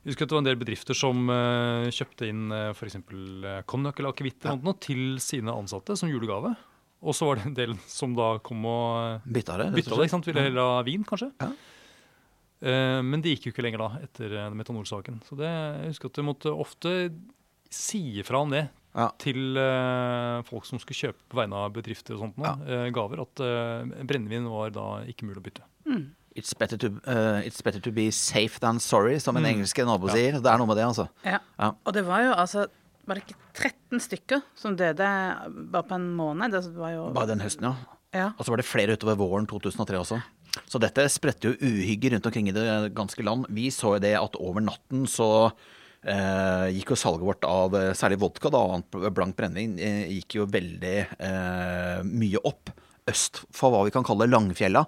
jeg husker at det var en del bedrifter som uh, kjøpte inn uh, f.eks. Uh, konjakk eller akevitt ja. til sine ansatte som julegave. Og så var det en del som da kom og uh, Bytta det. bytta det. ikke sant? Ville heller ha vin, kanskje. Ja. Eh, men det gikk jo ikke lenger da, etter eh, metanolsaken. Så det, jeg husker at du måtte ofte si ifra om det Ja. til eh, folk som skulle kjøpe på vegne av bedrifter og sånt nå, eh, gaver, at brennevin var da ikke mulig å bytte. It's better, to, uh, it's better to be safe than sorry, som en Mm. engelske nabo Ja. sier. Det er noe med det, altså. Ja. Ja. Og det var jo altså Var det ikke 13 stykker som døde bare på en måned? Det var jo Bare den høsten, ja. Ja. Og så var det flere utover våren 2003 også. Så dette spredte jo uhygge rundt omkring i det ganske land. Vi så jo det at over natten så eh, gikk jo salget vårt av eh, særlig vodka, da, og annet blankt brennevin, eh, gikk jo veldig eh, mye opp øst for hva vi kan kalle Langfjella.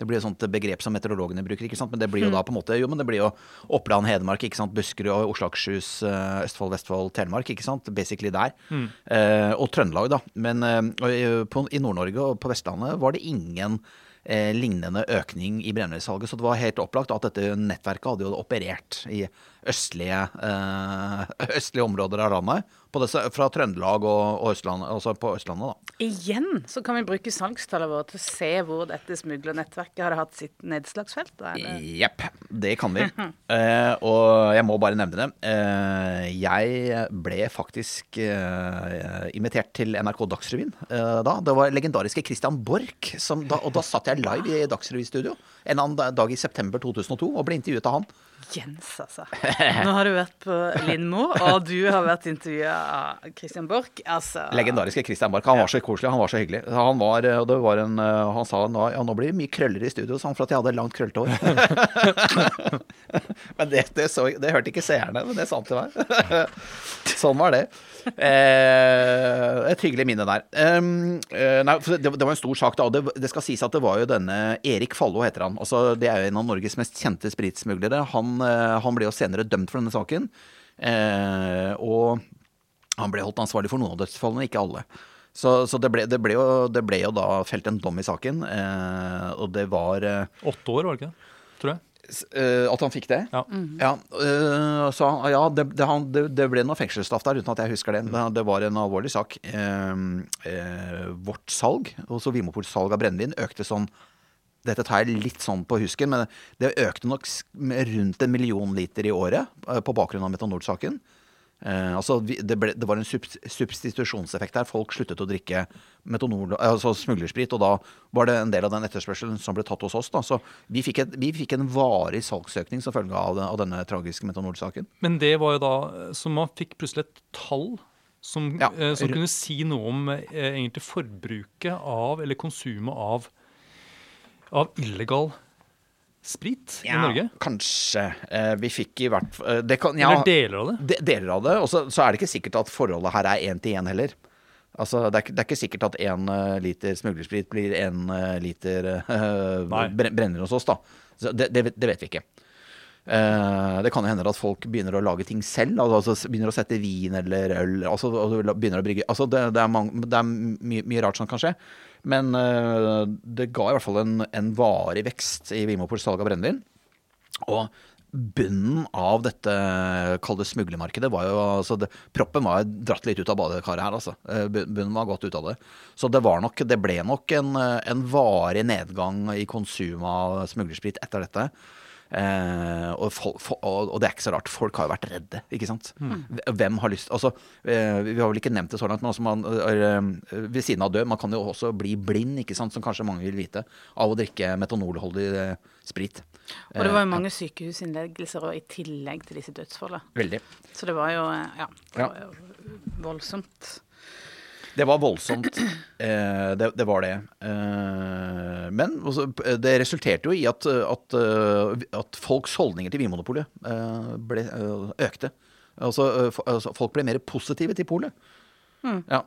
Det blir jo sånt begrep som meteorologene bruker, ikke sant? men det blir jo da på en måte Jo, men det blir jo Oppland, Hedmark, ikke sant? Buskerud, og Oslo, Akershus, eh, Østfold, Vestfold, Telemark, ikke sant? Basically der. Eh, og Trøndelag, da. Men i- Nord-Norge og på Vestlandet var det ingen lignende økning i brennevinssalget. Så det var helt opplagt at dette nettverket hadde jo operert i østlige, eh, østlige områder av landet. På det, fra Trøndelag og, og Østlandet, altså på Østlandet, da. Igjen så kan vi bruke salgstallene våre til å se hvor dette smuglernettverket hadde hatt sitt nedslagsfelt. Jepp, det kan vi. Eh, og jeg må bare nevne det. Eh, jeg ble faktisk eh, invitert til NRK Dagsrevyen eh, da. Det var legendariske Christian Borch, og da satt jeg live i Dagsrevystudio en annen dag i september 2002 og ble intervjuet av han. Jens, altså. Nå har du vært på Lindmo, og du har vært intervjua av Christian Borch. Altså Legendariske Christian Borch. Han var så koselig, han var så hyggelig. Han, var, og det var en, eh, han sa nå, ja, nå blir det mye krøller i studio, sa han, for at jeg hadde langt krøllete hår. men det, det, så, det hørte ikke seerne, men det sa han til meg. sånn var det. Eh, et hyggelig minne der. Um, eh, nei, for det, det var en stor sak, da. Og det, det skal sies at det var jo denne Erik Fallo, heter han. Altså, det er jo en av Norges mest kjente spritsmuglere. Han, eh, han ble jo senere dømt for denne saken. Eh, og han ble holdt ansvarlig for noen av dødsfallene, ikke alle. Så, så det, ble, det, ble jo, det ble jo da felt en dom i saken, eh, og det var Åtte år, var det ikke det? Tror jeg. At han fikk det? Ja. Ja, øh, så ja det, det, han, det, ble noe fengselsstraff der, uten at jeg husker det. Det, var en alvorlig sak. Eh, eh, vårt salg, også Vimopols salg av brennevin, økte sånn Dette tar jeg litt sånn på husken, men det økte nok rundt en million liter i året eh, på bakgrunn av metanol-saken. Eh, altså, det, ble, det var en substitusjonseffekt der. Folk sluttet å drikke metanol, altså smuglersprit, og da var det en del av den etterspørselen som ble tatt hos oss. Da. Så vi fikk, et, vi fikk en varig salgsøkning som følge av, den- av denne tragiske metanolsaken. Men det var jo da Så man fikk plutselig et tall som, Ja, eh, som kunne si noe om eh, egentlig forbruket av, eller konsumet av, av illegal sprit i Norge. Kanskje. Eh, vi fikk i hvert fall det ja, Eller deler av det. de, Deler av det. Og så er det ikke sikkert at forholdet her er én til én heller. Altså, det, er, det er ikke sikkert at én liter smuglersprit blir én liter uh, brenner hos oss, da. Så det, det, det vet vi ikke. Uh, det kan jo hende at folk begynner å lage ting selv. Altså begynner å sette vin eller øl. Altså, begynner å brygge altså det, det er, mange, det er mye, mye rart som kan skje. Men eh, det ga i hvert fall en, en varig vekst i Vimopols salg av brennevin. Og bunnen av dette kalde det smuglermarkedet var jo altså det, Proppen var dratt litt ut av badekaret her, altså. Eh, Bunnen var gått ut av det. Så det var nok Det ble nok en, en varig nedgang i konsum av smuglersprit etter dette. Eh, og, fol- for, og, og det er ikke så rart. Folk har jo vært redde, ikke sant. Hvem har lyst Altså, eh, vi har vel ikke nevnt det så langt, men altså man, er, ved siden av død, man kan jo også bli blind, ikke sant, som kanskje mange vil vite, av å drikke metanolholdig eh, sprit. Og det var jo Eh, mange sykehusinnleggelser og i tillegg til disse dødsfallene. Veldig. Så det var jo eh, Ja. Det var jo voldsomt. Det var voldsomt. Eh, det, det var det. Eh, men også, eh, det resulterte jo i at, at, at folks holdninger til Vinmonopolet eh, ble, økte. Altså, altså, folk ble mer positive til polet. Ja.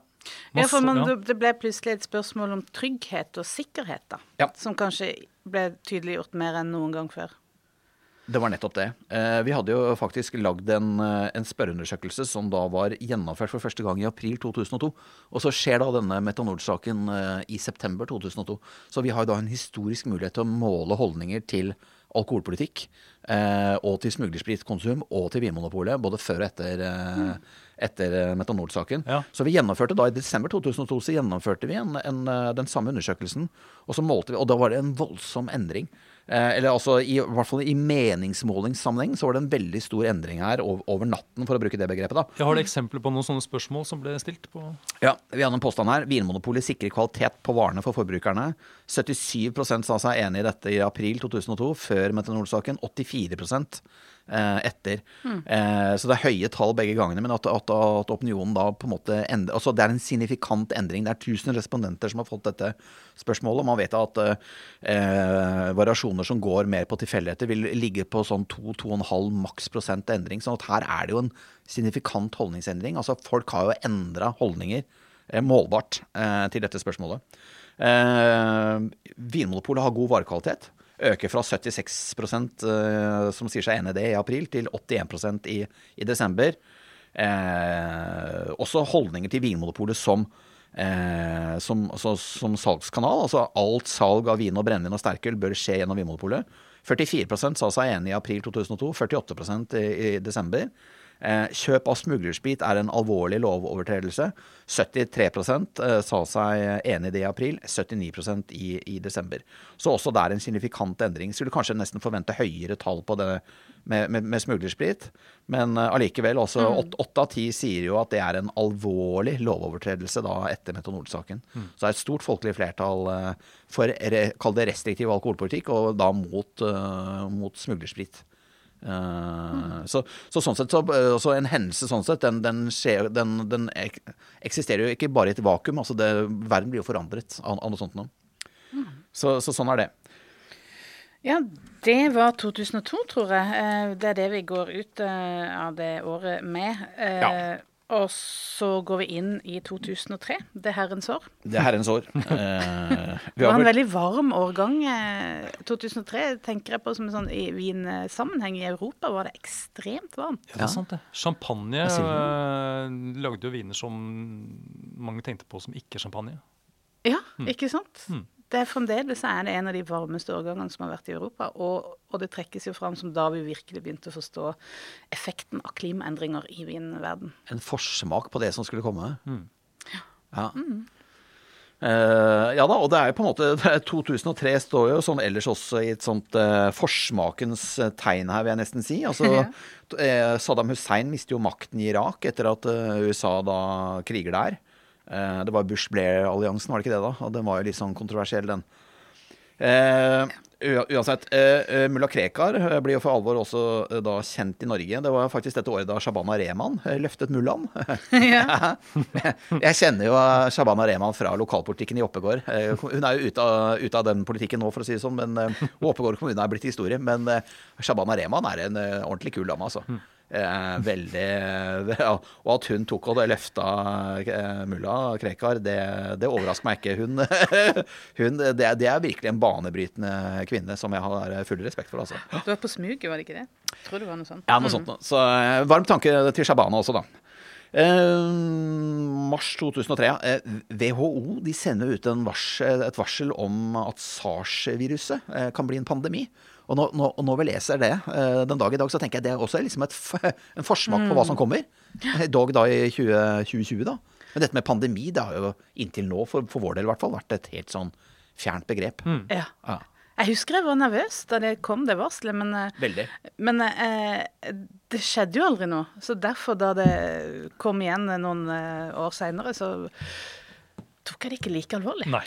Ja, for man, det ble plutselig et spørsmål om trygghet og sikkerhet, da. Ja. Som kanskje ble tydeliggjort mer enn noen gang før. Det var nettopp det. Eh, vi hadde jo faktisk lagd en, eh, en spørreundersøkelse som da var gjennomført for første gang i april 2002. Og så skjer da denne metanol-saken i september 2002. Så vi har da en historisk mulighet til å måle holdninger til alkoholpolitikk eh, og til smuglerspritkonsum og til Vinmonopolet, både før og etter, eh, etter metanol-saken. Ja. Så vi gjennomførte da i desember 2002 så gjennomførte vi en, en, eh, den samme undersøkelsen. Og så målte vi, og da var det en voldsom endring. Eh, eller altså i, i hvert fall i meningsmålingssammenheng så var det en veldig stor endring her over, over natten, for å bruke det begrepet. da. Jeg har du eksempler på noen sånne spørsmål som ble stilt på Ja, Vi hadde en påstand her. Vinmonopolet sikrer kvalitet på varene for forbrukerne. 77% sa seg enig i dette i april 2002, før metanolsaken. 84 eh, etter. Eh, så det er høye tall begge gangene, men at, at, at opinionen da på en måte endrer altså Det er en signifikant endring. Det er 1000 respondenter som har fått dette spørsmålet. og Man vet at eh, variasjoner som går mer på tilfeldigheter, vil ligge på sånn 2-2,5 maks prosent endring. sånn at her er det jo en signifikant holdningsendring. altså Folk har jo endra holdninger eh, målbart eh, til dette spørsmålet. Eh, Vinmonopolet har god varekvalitet. Øker fra 76 eh, som sier seg enig i det i april, til 81 i, i desember. Eh, også holdninger til Vinmonopolet som, eh, som, altså, som salgskanal. Altså alt salg av vin og brennevin og sterkøl bør skje gjennom Vinmonopolet. 44% sa seg enig i april 2002, 48 i, i desember. Eh, kjøp av smuglersprit er en alvorlig lovovertredelse. 73 eh, sa seg enig i det i april, 79 i, i desember. Så også der en signifikant endring. Skulle kanskje nesten forvente høyere tall på det med, med, med smuglersprit, men eh, allikevel også åtte av ti sier jo at det er en alvorlig lovovertredelse da etter metanolsaken. Så det er et stort folkelig flertall for kall det restriktiv alkoholpolitikk, og da mot, mot smuglersprit. Eh, så, så sånn sett, så, eh, så en hendelse sånn sett, den, den, skjer, den, den ek, eksisterer jo ikke bare i et vakuum. altså det, Verden blir jo forandret av, av noe sånt nå. Så, så sånn er det. Ja, det var 2002, tror jeg. Eh, Det er det vi går ut av det året med. Ja. Og så går vi inn i 2003, det herrens år. Det er herrens år. Eh, vi Det var en veldig varm årgang. eh, 2003 tenker jeg på som en sånn i vinsammenheng i Europa var det ekstremt varmt. Ja, det er sant det. Champagne eh, lagde jo viner som mange tenkte på som ikke champagne. Ja, Mm. ikke sant? Det er fremdeles er det en av de varmeste årgangene som har vært i Europa. Og, og det trekkes jo fram som da vi virkelig begynte å forstå effekten av klimaendringer i vinverden. En forsmak på det som skulle komme. Ja. Eh, ja da, og det er jo på en måte er 2003 står jo sånn ellers også i et sånt uh, forsmakens eh, tegn her, vil jeg nesten si. Altså, Ja. eh, Saddam Hussein mister jo makten i Irak etter at USA da kriger der. Eh, det var Bush-Blair-alliansen, var det ikke det da? Og den var jo litt sånn kontroversiell, den. Eh, uansett, eh, eh, mulla Krekar blir jo for alvor også eh, da kjent i Norge. Det var faktisk dette året da Shabana Rehman eh, løftet mullaen. ja. Jeg kjenner jo Shabana Rehman fra lokalpolitikken i Oppegård. Eh, Hun er jo ute av, ute av den politikken nå, for å si det sånn, men eh, og Oppegård kommune er blitt historie. Men eh, Shabana Rehman er en eh, ordentlig kul dame, altså. Eh, veldig ja, Og at hun tok og løfta eh, mulla Krekar, det, det overrasker meg ikke. Hun, hun det, det er virkelig en banebrytende kvinne som jeg har full respekt for, altså. Du var på smuget, var det ikke det? Tror det var noe sånt. Ja, noe sånt noe. Så eh, varm tanke til Shabana også, da. Eh, mars 2003. ja. Eh, WHO de sender ut en vars, et varsel om at SARS-viruset eh, kan bli en pandemi. Og når, når, og når vi leser det eh, den dag i dag, så tenker jeg det er også liksom et, en forsmak på hva som kommer. Eh, Dog da i 20, 2020, da. Men dette med pandemi, det har jo inntil nå, for, for vår del i hvert fall, vært et helt sånn fjernt begrep. Ja. Ja, Jeg husker jeg var nervøs da det kom, det varselet, men, eh, veldig. men eh, det skjedde jo aldri noe. Så derfor, da det kom igjen noen år seinere, så tok jeg det ikke like alvorlig. Nei.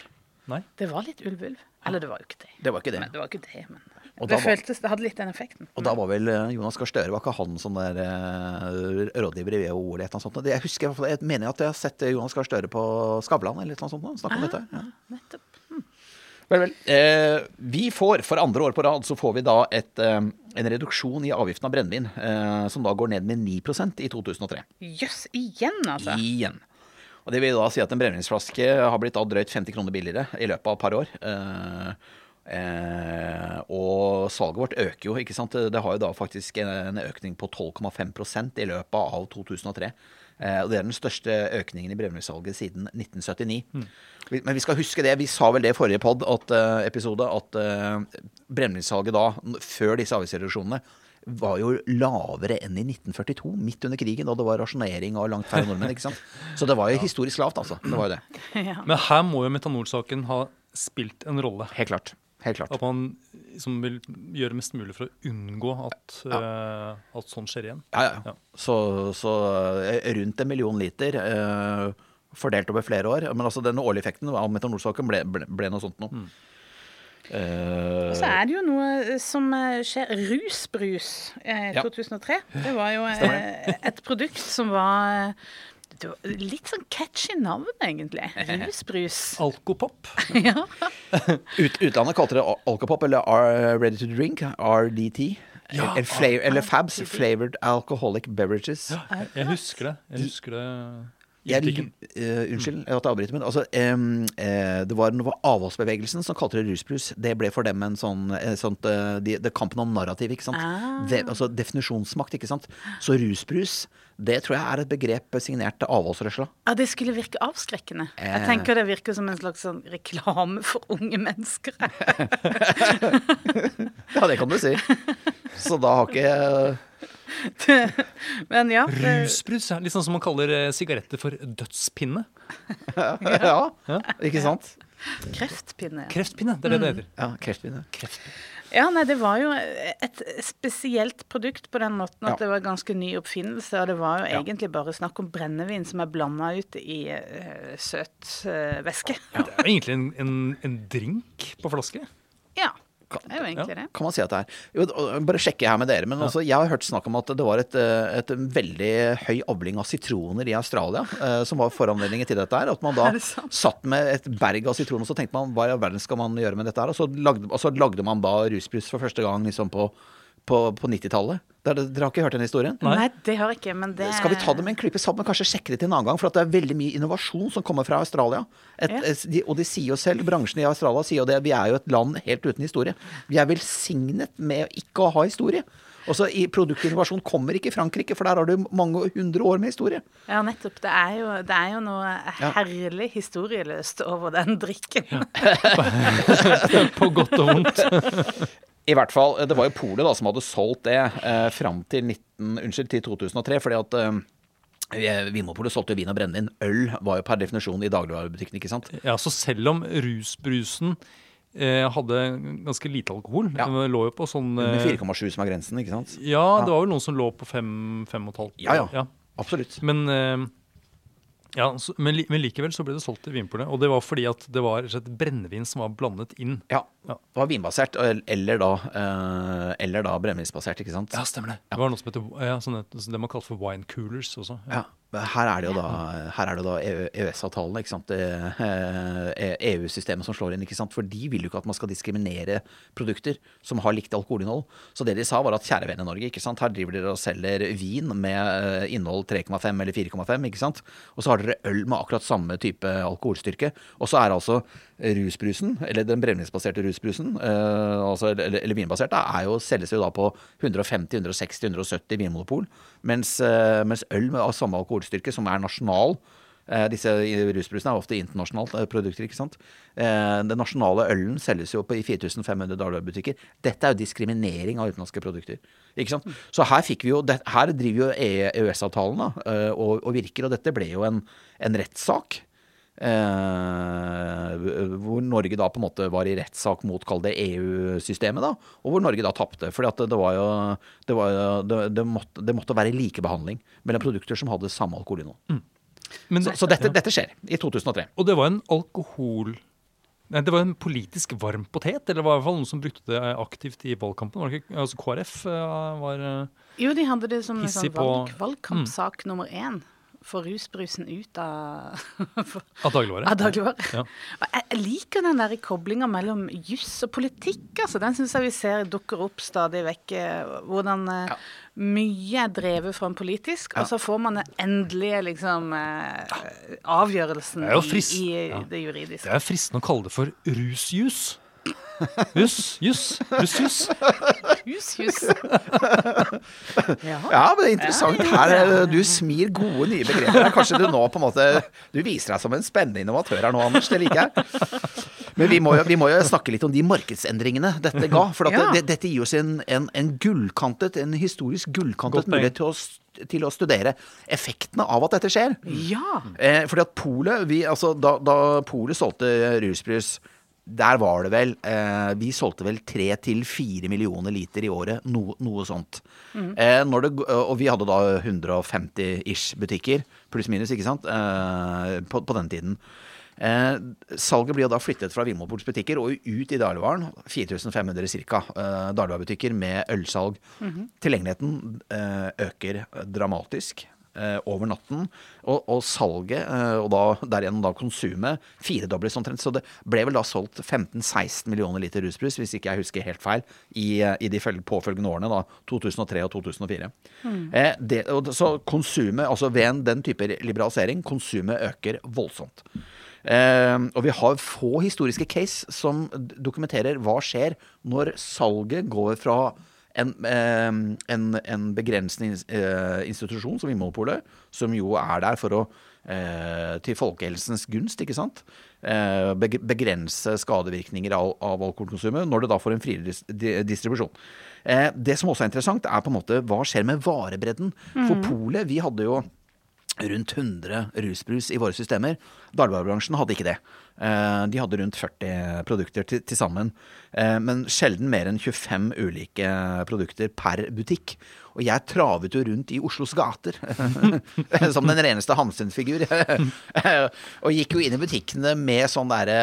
Nei. Det var litt ulv-ulv. Eller det var jo ikke det. Det var ikke det. Men det var ikke det, men Og det da var- føltes Det hadde litt den effekten. Og da var vel eh, Jonas Gahr Støre, var ikke han sånn der eh, rådgiver i WHO eller et eller annet sånt? Jeg husker, i hvert fall- jeg mener at jeg har sett eh, Jonas Gahr Støre på Skavlan eller et eller annet sånt nå, snakke om dette. Ja. Nettopp. Vel, vel. Eh, vi får, for andre år på rad, så får vi da et, eh, en reduksjon i avgiften av brennevin, eh, som da går ned med 9% i 2003. Jøss, igjen, altså. Igjen. Og det vil da si at en brennevinsflaske har blitt da drøyt 50 kroner billigere i løpet av et par år. Eh, eh, og salget vårt øker jo, ikke sant. Det har jo da faktisk en økning på 12,5% i løpet av 2003. Eh, og det er den største økningen i brennevinssalget siden 1979. Vi- Men vi skal huske det, vi sa vel det i forrige pod, at, uh, episode, at uh, brennevinssalget da, før disse avgiftsreduksjonene, var jo lavere enn i 1942, midt under krigen, da det var rasjonering og langt færre nordmenn. ikke sant? Så det var jo historisk lavt, altså. Det var jo det. Ja. Men her må jo metanolsaken ha spilt en rolle. Helt klart. Helt klart. At man liksom vil gjøre mest mulig for å unngå at, eh, at sånn skjer igjen. Ja, ja. Ja. Så, så eh, rundt en million liter Uh, fordelt over flere år. Men altså den årlige effekten av metanolsaken ble, ble, ble noe sånt noe. Eh, Og så er det jo noe eh, som eh, skjer. Rusbrus Ja. 2003. Det var jo eh, et produkt som var litt sånn catchy navn, egentlig. Rusbrus. Alkopop. ja. ut, utlandet kalte det alkopop, eller Ready to Drink, RDT. Ja, eller, flavor, eller FABS, Flavored Alcoholic Beverages. Jeg husker det. Jeg husker det Jeg, eh, unnskyld at jeg avbryter, men altså, um, uh, det var, noe avholdsbevegelsen som kalte det rusbrus. Det ble for dem en sånn, eh, sånt, uh, de, det er kampen om narrativ, ikke sant. Ah. De, altså definisjonsmakt, ikke sant. Så rusbrus, det tror jeg er et begrep signert til avholdsrørsla. ja, det skulle virke avskrekkende. Jeg tenker det virker som en slags sånn reklame for unge mennesker. Ja, det kan du si. Så da har ikke Men ja. det- Rusbrus litt sånn som man kaller eh, sigaretter for dødspinne. Ja, ikke sant? Kreftpinne. Kreftpinne, det er det det heter. Ja, kreftpinne. Ja, nei, det var jo et spesielt produkt på den måten at Ja. det var ganske ny oppfinnelse. Og det var jo Ja. egentlig bare snakk om brennevin som er blanda ut i uh, søt uh, væske. Det er jo egentlig en, en, en drink på flaske. Ja. Det er jo egentlig det. Kan man si at det er Bare sjekke her med dere. Men altså, jeg har hørt snakk om at det var et, eh, et veldig høy avling av sitroner i Australia eh, som var foranledningen til dette her. At man da satt med et berg av sitroner, og så tenkte man hva i all verden skal man gjøre med dette her? Og så lagde, og så lagde man da rusbrus for første gang liksom på, på, på 90-tallet. Dere, har ikke hørt den historien? Nei. Nei, det har jeg ikke, men det Skal vi ta det med en klype salt, men kanskje sjekke det til en annen gang? For at det er veldig mye innovasjon som kommer fra Australia. Et, Ja. et, de, og de sier jo selv, bransjen i Australia sier jo det, vi er jo et land helt uten historie. Vi er velsignet med ikke å ha historie. Også i Produktinnovasjon kommer ikke i Frankrike, for der har du mange hundre år med historie. Ja, nettopp. Det er jo, det er jo noe herlig historieløst over den drikken. På godt og vondt. I hvert fall, Det var jo Polet da som hadde solgt det eh, fram til, 19, unnskyld, til 2003. fordi at eh, Vinmonopolet solgte jo vin og brennevin. Øl var jo per definisjon i dagligvarebutikken. ikke sant? Ja, så selv om rusbrusen hadde ganske lite alkohol Ja. Lå jo på sånn Med eh, 4,7 som er grensen, ikke sant? Ja, det var vel noen som lå på fem, fem og et halvt. Ja, ja. Absolutt. Men, eh, ja, men, men likevel så ble det solgt til Vinpolet. Og det var fordi at det var et brennevin som var blandet inn. Ja. Ja. Det var vinbasert, eller da, eh, eller da brennevinsbasert, ikke sant? stemmer det. Det var noe som heter ja, sånn det man kalte for wine coolers også. Ja. Her er det jo da, her er det da EØS-avtalen, sant. Eh, EU-systemet som slår inn, ikke sant. For de vil jo ikke at man skal diskriminere produkter som har likt alkoholinnhold. Så det de sa var at kjære vene Norge, ikke sant. Her driver dere og selger vin med eh, innhold 3,5 eller 4,5, ikke sant. Og så har dere øl med akkurat samme type alkoholstyrke. Og så er altså rusbrusen, eller den brennevinsbaserte rusbrusen, eh, altså, eller, eller vinbaserte, er jo, selges jo da på 150, 160, 170 vinmonopol. Mens, mens øl med samme alkoholstyrke, som er nasjonal eh, Disse rusbrusene er ofte internasjonale produkter, ikke sant. Eh, Den nasjonale ølen selges jo på i 4500 dagligvarebutikker. Dette er jo diskriminering av utenlandske produkter. Ikke sant? Så her fikk vi jo Her driver jo E- EØS-avtalen da, eh, og, og virker, og dette ble jo en, en rettssak. Eh, hvor Norge da på en måte var i rettssak mot kall det EU-systemet, da, og hvor Norge da tapte. For at det var jo det, var, jo- det, det, måtte, det måtte være likebehandling mellom produkter som hadde samme alkoholinnhold. Mm. Så, så dette, ja. dette skjer i 2003. Og det var en alkohol... Nei, det var en politisk varm potet, eller det var i hvert fall noen som brukte det aktivt i valgkampen. Var det ikke, altså KrF eh, var eh, Jo, de hadde det som en sånn valg, valgkampsak nummer én. Få rusbrusen ut av, av dagligvare. av dagligvare. Ja. Jeg, liker den der koblinga mellom juss og politikk. altså. Den syns jeg vi ser dukker opp stadig vekk. eh, Hvordan ja. mye er drevet fram politisk, og så får man den endelige liksom, eh, avgjørelsen i, i Ja. det juridiske. Det er fristende å kalle det for rusjus. Juss, juss, juss, juss. Juss, ja. Ja, men det er interessant. Her, Du smir gode nye begreper. Kanskje du nå på en måte Du viser deg som en spennende innovatør her nå, Anders. Det liker jeg. Men vi må, jo, vi må jo snakke litt om de markedsendringene dette ga. For at Ja. det, dette gir oss en, en, en gullkantet, en historisk gullkantet mulighet til å, til å studere effektene av at dette skjer. ja. Eh, fordi at Polet vi, altså, Da, da Polet solgte rusbrus, der var det vel eh, Vi solgte vel tre til fire millioner liter i året. No, noe sånt. Eh, når det, og vi hadde da 150-ish butikker, pluss minus, ikke sant, eh, på, på den tiden. Eh, salget blir da flyttet fra Vinmonopolets butikker og ut i dagligvaren. 4500 ca. Eh, dagligvarebutikker med ølsalg. Tilgjengeligheten eh, øker dramatisk eh, over natten. Og, og salget, eh, og da, derigjennom da konsumet, firedobles omtrent. Så det ble vel da solgt 15-16 millioner liter rusbrus, hvis ikke jeg husker helt feil, i, eh, i de påfølgende årene, da 2003 og 2004. Eh, det, og, så konsumet, altså ved en, den type liberalisering, konsumet øker voldsomt. Eh, og vi har få historiske case som dokumenterer hva skjer når salget går fra en, en, en, begrensende institusjon som Vinmonopolet, som jo er der for å eh, til folkehelsens gunst, ikke sant? Eh, begrense skadevirkninger av, av alkoholkonsumet, når det da får en friere distribusjon. Eh, det som også er interessant, er på en måte hva skjer med varebredden. For polet, vi hadde jo rundt 100 rusbrus i våre systemer. Dagligvarebransjen hadde ikke det. Eh, De hadde rundt 40 produkter til, sammen. Eh, Men sjelden mer enn 25 ulike produkter per butikk. Og jeg travet jo rundt i Oslos gater som den reneste Hamsun-figur. og gikk jo inn i butikkene med sånn derre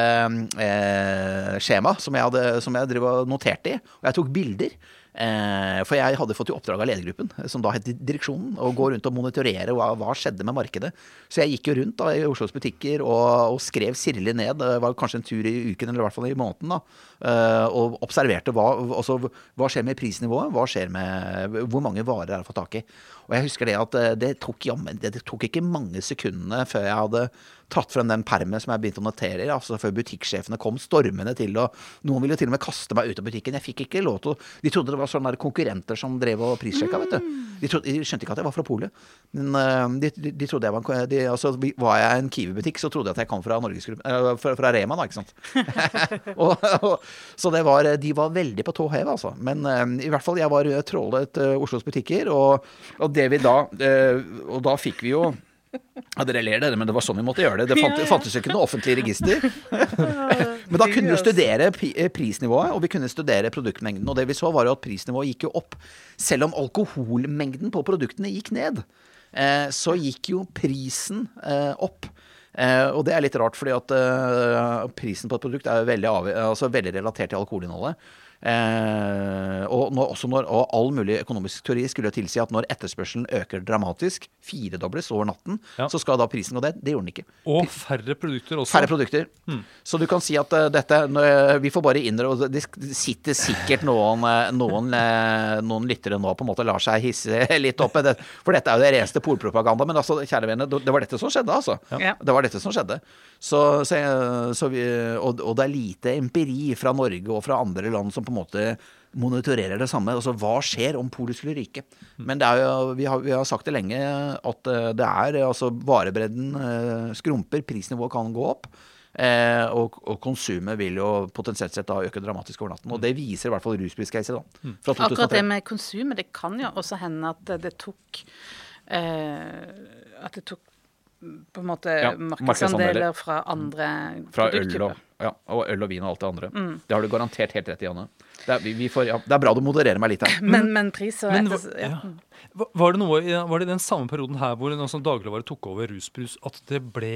eh, skjema som jeg, hadde, som jeg noterte i. Og jeg tok bilder. Eh, for jeg hadde fått i oppdrag av ledergruppen, eh, som da het direksjonen, å gå rundt og monitorere hva, hva skjedde med markedet. Så jeg gikk jo rundt da, i Oslos butikker og, og skrev sirlig ned. Det var kanskje en tur i uken, eller i hvert fall i måneden. da, eh, Og observerte hva, også, hva skjer med prisnivået, hva skjer med hvor mange varer er å få tak i. Og jeg husker det at eh, det tok, jammen, det, tok ikke mange sekundene før jeg hadde tatt frem den permen som jeg begynte å notere i, altså før butikksjefene kom stormende til. og Noen ville til og med kaste meg ut av butikken. Jeg fikk ikke lov til å De trodde det var sånne konkurrenter som drev og prissjekka, vet du. De, trodde, de skjønte ikke at jeg var fra polet. Men eh, de, de, de trodde jeg var en de, altså, Var jeg en Kiwi-butikk, så trodde jeg at jeg kom fra Norgesgruppen eh, fra, fra Rema, da, ikke sant. og, og, så det var De var veldig på tå hev, altså. Men i hvert fall, jeg var trålet uh, Oslos butikker, og, og det vi da eh, Og da fikk vi jo ja, Dere ler, dere, men det var sånn vi måtte gjøre det. Det fant, fantes ikke noe offentlig register. Men da kunne vi jo studere prisnivået, og vi kunne studere produktmengden. Og det vi så, var jo at prisnivået gikk jo opp. Selv om alkoholmengden på produktene gikk ned, eh, så gikk jo prisen eh, opp. Eh, og det er litt rart, fordi at eh, prisen på et produkt er veldig, altså veldig relatert til alkoholinnholdet. Eh, og, når, også når, og all mulig økonomisk teori skulle tilsi at når etterspørselen øker dramatisk, firedobles over natten, Ja. så skal da prisen gå ned. Det gjorde den ikke. Og færre produkter også. Færre produkter. Så du kan si at uh, dette nå- Vi får bare innrømme Det sitter sikkert noen, eh, noen, noen lyttere nå på en måte lar seg hisse litt opp. i Det, for dette er jo det reneste polpropaganda. Men altså, kjære venner, det var dette som skjedde, altså. Ja. Det var dette som skjedde. Så, så, så vi, og, og det er lite empiri fra Norge og fra andre land som på en måte monitorerer det samme. Altså, hva skjer om polet skulle ryke? Men det er jo, vi, har, vi har sagt det lenge at eh, det er altså varebredden eh, skrumper, prisnivået kan gå opp. Eh, og, og konsumet vil jo potensielt sett da øke dramatisk over natten. Og det viser i hvert fall ruspriscaset da. Fra Akkurat det med konsumet, det kan jo også hende at det tok eh, At det tok mm, på en måte Ja, markedsandeler fra andre Fra øl og, ja, og øl og vin og alt det andre. Det har du garantert helt rett i, Anne. Det er, vi, vi får, ja, det er bra du modererer meg litt her. Men, men pris og Men etter, ja. ja. Var det noe var det den samme perioden her hvor noe som dagligvare tok over rusbrus, at det ble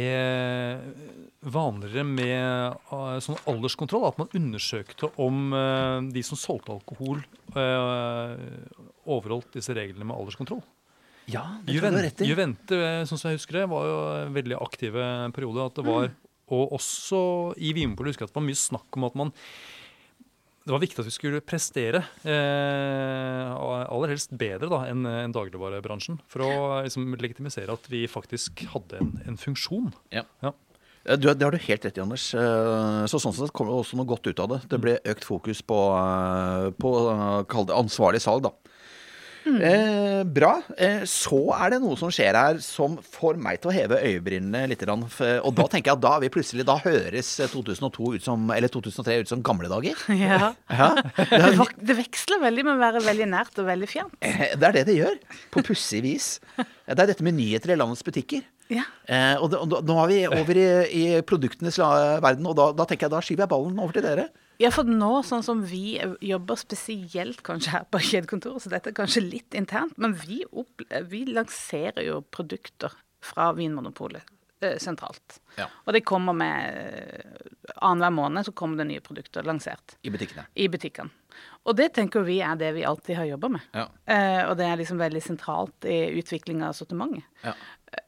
vanligere med eh, sånn alderskontroll? At man undersøkte om eh, de som solgte alkohol, eh, overholdt disse reglene med alderskontroll? Ja, det tror du Juven, har rett i. Juvente, eh, sånn som jeg husker det, var jo en veldig aktive periode. At det var, Og også i Vinmonopolet husker jeg at det var mye snakk om at man det var viktig at vi skulle prestere, eh, aller helst bedre da, enn en dagligvarebransjen. For å liksom, legitimisere at vi faktisk hadde en, en funksjon. Ja. Ja. Du, det har du helt rett i, Anders. Eh, Så sånn sett kom det også noe godt ut av det. Det ble økt fokus på, eh, på eh, ansvarlig salg, da. Eh, bra. Eh, så er det noe som skjer her som får meg til å heve øyebrynene litt. Og da tenker jeg at da, vi plutselig, da høres eh, 2002 ut som, eller 2003 ut som gamle dager. Ja. Ja, Det, det veksler veldig med å være veldig nært og veldig fjernt. Eh, Det er det det gjør, på pussig vis. Det er dette med nyheter i landets butikker. Ja. Eh, og, da- nå er vi over i, i produktenes verden, og da, da tenker jeg da skyver jeg ballen over til dere. Ja, for nå, sånn som vi jobber spesielt kanskje her på kjedekontoret, så dette er kanskje litt internt, men vi, vi lanserer jo produkter fra Vinmonopolet eh, sentralt. Ja. Og det kommer med eh, Annenhver måned så kommer det nye produkter lansert I butikkene. i butikkene. Og det tenker vi er det vi alltid har jobba med. Ja. Eh, og det er liksom veldig sentralt i utvikling av sortimentet. Ja.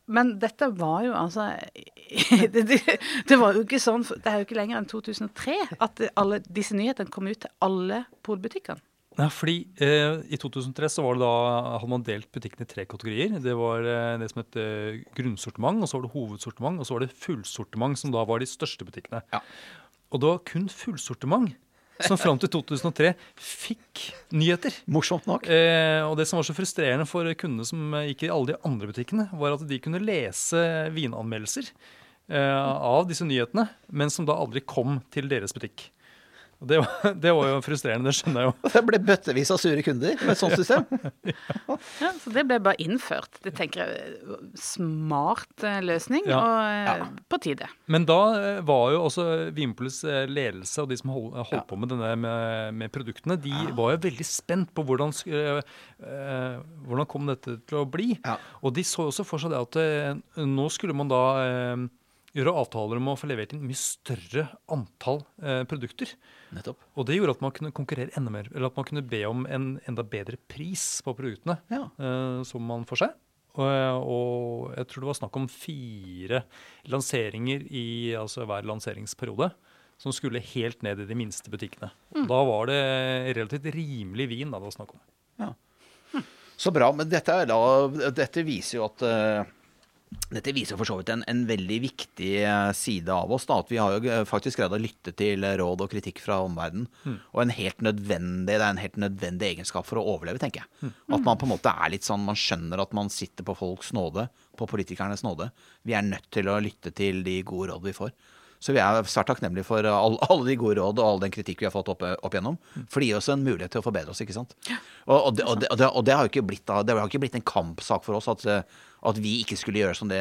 Men dette var jo altså det, det, det var jo ikke sånn Det er jo ikke lenger enn 2003 at alle disse nyhetene kom ut til alle polbutikkene. Nei, fordi eh, I 2003 så var det da, hadde man delt butikkene i tre kategorier. Det var eh, det som het eh, grunnsortiment, og så var det hovedsortiment, og så var det fullsortiment, som da var de største butikkene. Ja. Og det var kun fullsortiment som fram til 2003 fikk nyheter. Morsomt nok. Eh, og det som var så frustrerende for kundene som gikk i alle de andre butikkene, var at de kunne lese vinanmeldelser eh, av disse nyhetene, men som da aldri kom til deres butikk. Det var, det var jo frustrerende, det skjønner jeg jo. Det ble bøttevis av sure kunder med et sånt system. Ja, så det ble bare innført. Det tenker jeg er smart eh, løsning, Ja. og ja. på tide. Men da eh, var jo også Vinmonopolets eh, ledelse og de som hold, holdt Ja. på med denne med, med produktene, de var jo veldig spent på hvordan, eh, eh, hvordan kom dette til å bli. Ja. Og de så også for seg det at eh, nå skulle man da eh, gjøre avtaler om å få levert inn mye større antall eh, produkter. Nettopp. Og det gjorde at man kunne konkurrere enda mer, eller at man kunne be om en enda bedre pris på produktene Ja. eh, som man får seg. Og, og jeg tror det var snakk om fire lanseringer i altså hver lanseringsperiode. Som skulle helt ned i de minste butikkene. Da var det relativt rimelig vin da det var snakk om. Ja. Så bra. Men dette, er da, dette viser jo at eh, dette viser for så vidt en, en veldig viktig eh, side av oss. Da, at vi har jo eh, faktisk greid å lytte til råd og kritikk fra omverdenen. Og en helt nødvendig, det er en helt nødvendig egenskap for å overleve, tenker jeg. At man på en måte er litt sånn, man skjønner at man sitter på folks nåde, på politikernes nåde. Vi er nødt til å lytte til de gode råd vi får. Så vi er svært takknemlige for all, alle de gode råd og all den kritikk vi har fått opp, opp igjennom. For det gir oss en mulighet til å forbedre oss, ikke sant. Og, og, det, og, det, og, det, det har jo ikke blitt, da- det har ikke blitt en kampsak for oss at, at vi ikke skulle gjøre som det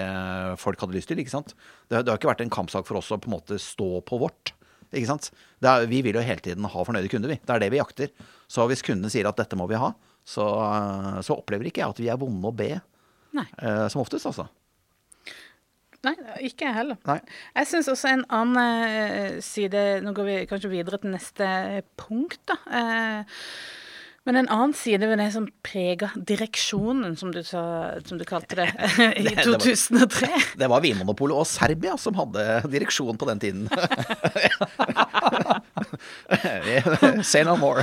folk hadde lyst til, ikke sant. Det, det har ikke vært en kampsak for oss å på en måte stå på vårt. Ikke sant? Det er, vi vil jo hele tiden ha fornøyde kunder, vi. Det er det vi jakter. Så hvis kundene sier at dette må vi ha, så, så opplever ikke jeg at vi er vonde å be, Nei. eh, som oftest, altså. Nei, ikke jeg heller. Nei. Jeg syns også en annen eh, side Nå går vi kanskje videre til neste punkt, da. Eh, men en annen side ved det som preger direksjonen, som du, sa, som du kalte det, i Det- det var- 2003. Det var Vinmonopolet og Serbia som hadde direksjon på den tiden. Say no more.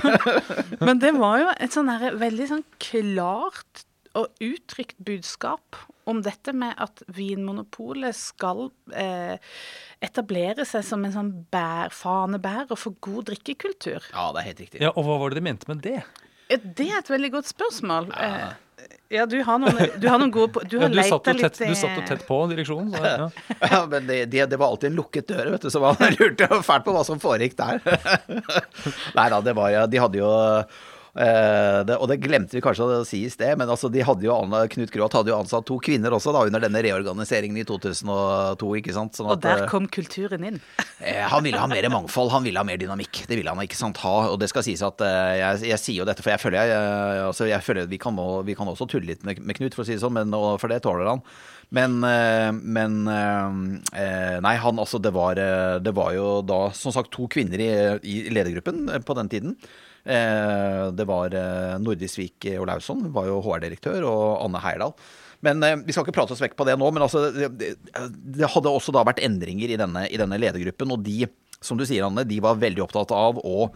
Men det var jo et sånn veldig sånn klart og uttrykt budskap om dette med at Vinmonopolet skal eh, etablere seg som en sånn bær, fanebærer for god drikkekultur. Ja, det er helt riktig. Ja, Og hva var det de mente med det? Ja, Det er et veldig godt spørsmål. Eh, Ja, du har noen, du har noen gode Du Ja, har du, satt leita litt du satt jo tett på direksjonen. Så, ja. Ja, men det, det, det var alltid en lukket dør, vet du, så man lurte fælt på hva som foregikk der. Nei da, det var jo De hadde jo eh, det, og det glemte vi kanskje å si i sted, men altså, jo, Knut Gråt hadde jo ansatt to kvinner også da, under denne reorganiseringen i 2002. ikke sant? Sånn Og der eh, kom kulturen inn. Eh, Han ville ha mer mangfold, han ville ha mer dynamikk. Det ville han ikke sant ha. Og det skal sies at eh, jeg, jeg sier jo dette, for jeg føler, jeg, eh, altså, jeg føler vi, kan, vi kan også tulle litt med, med Knut, for å si det sånn, men, for det tåler han. Men, eh, men eh, eh, Nei, han altså det var, eh, det var jo da som sagt to kvinner i, i ledergruppen eh, på den tiden. Eh, Det var eh, Nordisvik Olausson, var jo HR-direktør, og Anne Heyerdahl. Men eh, Vi skal ikke prate oss vekk på det nå, men altså, det, hadde også da vært endringer i denne, i denne ledergruppen. Og de, som du sier, Anne, de var veldig opptatt av å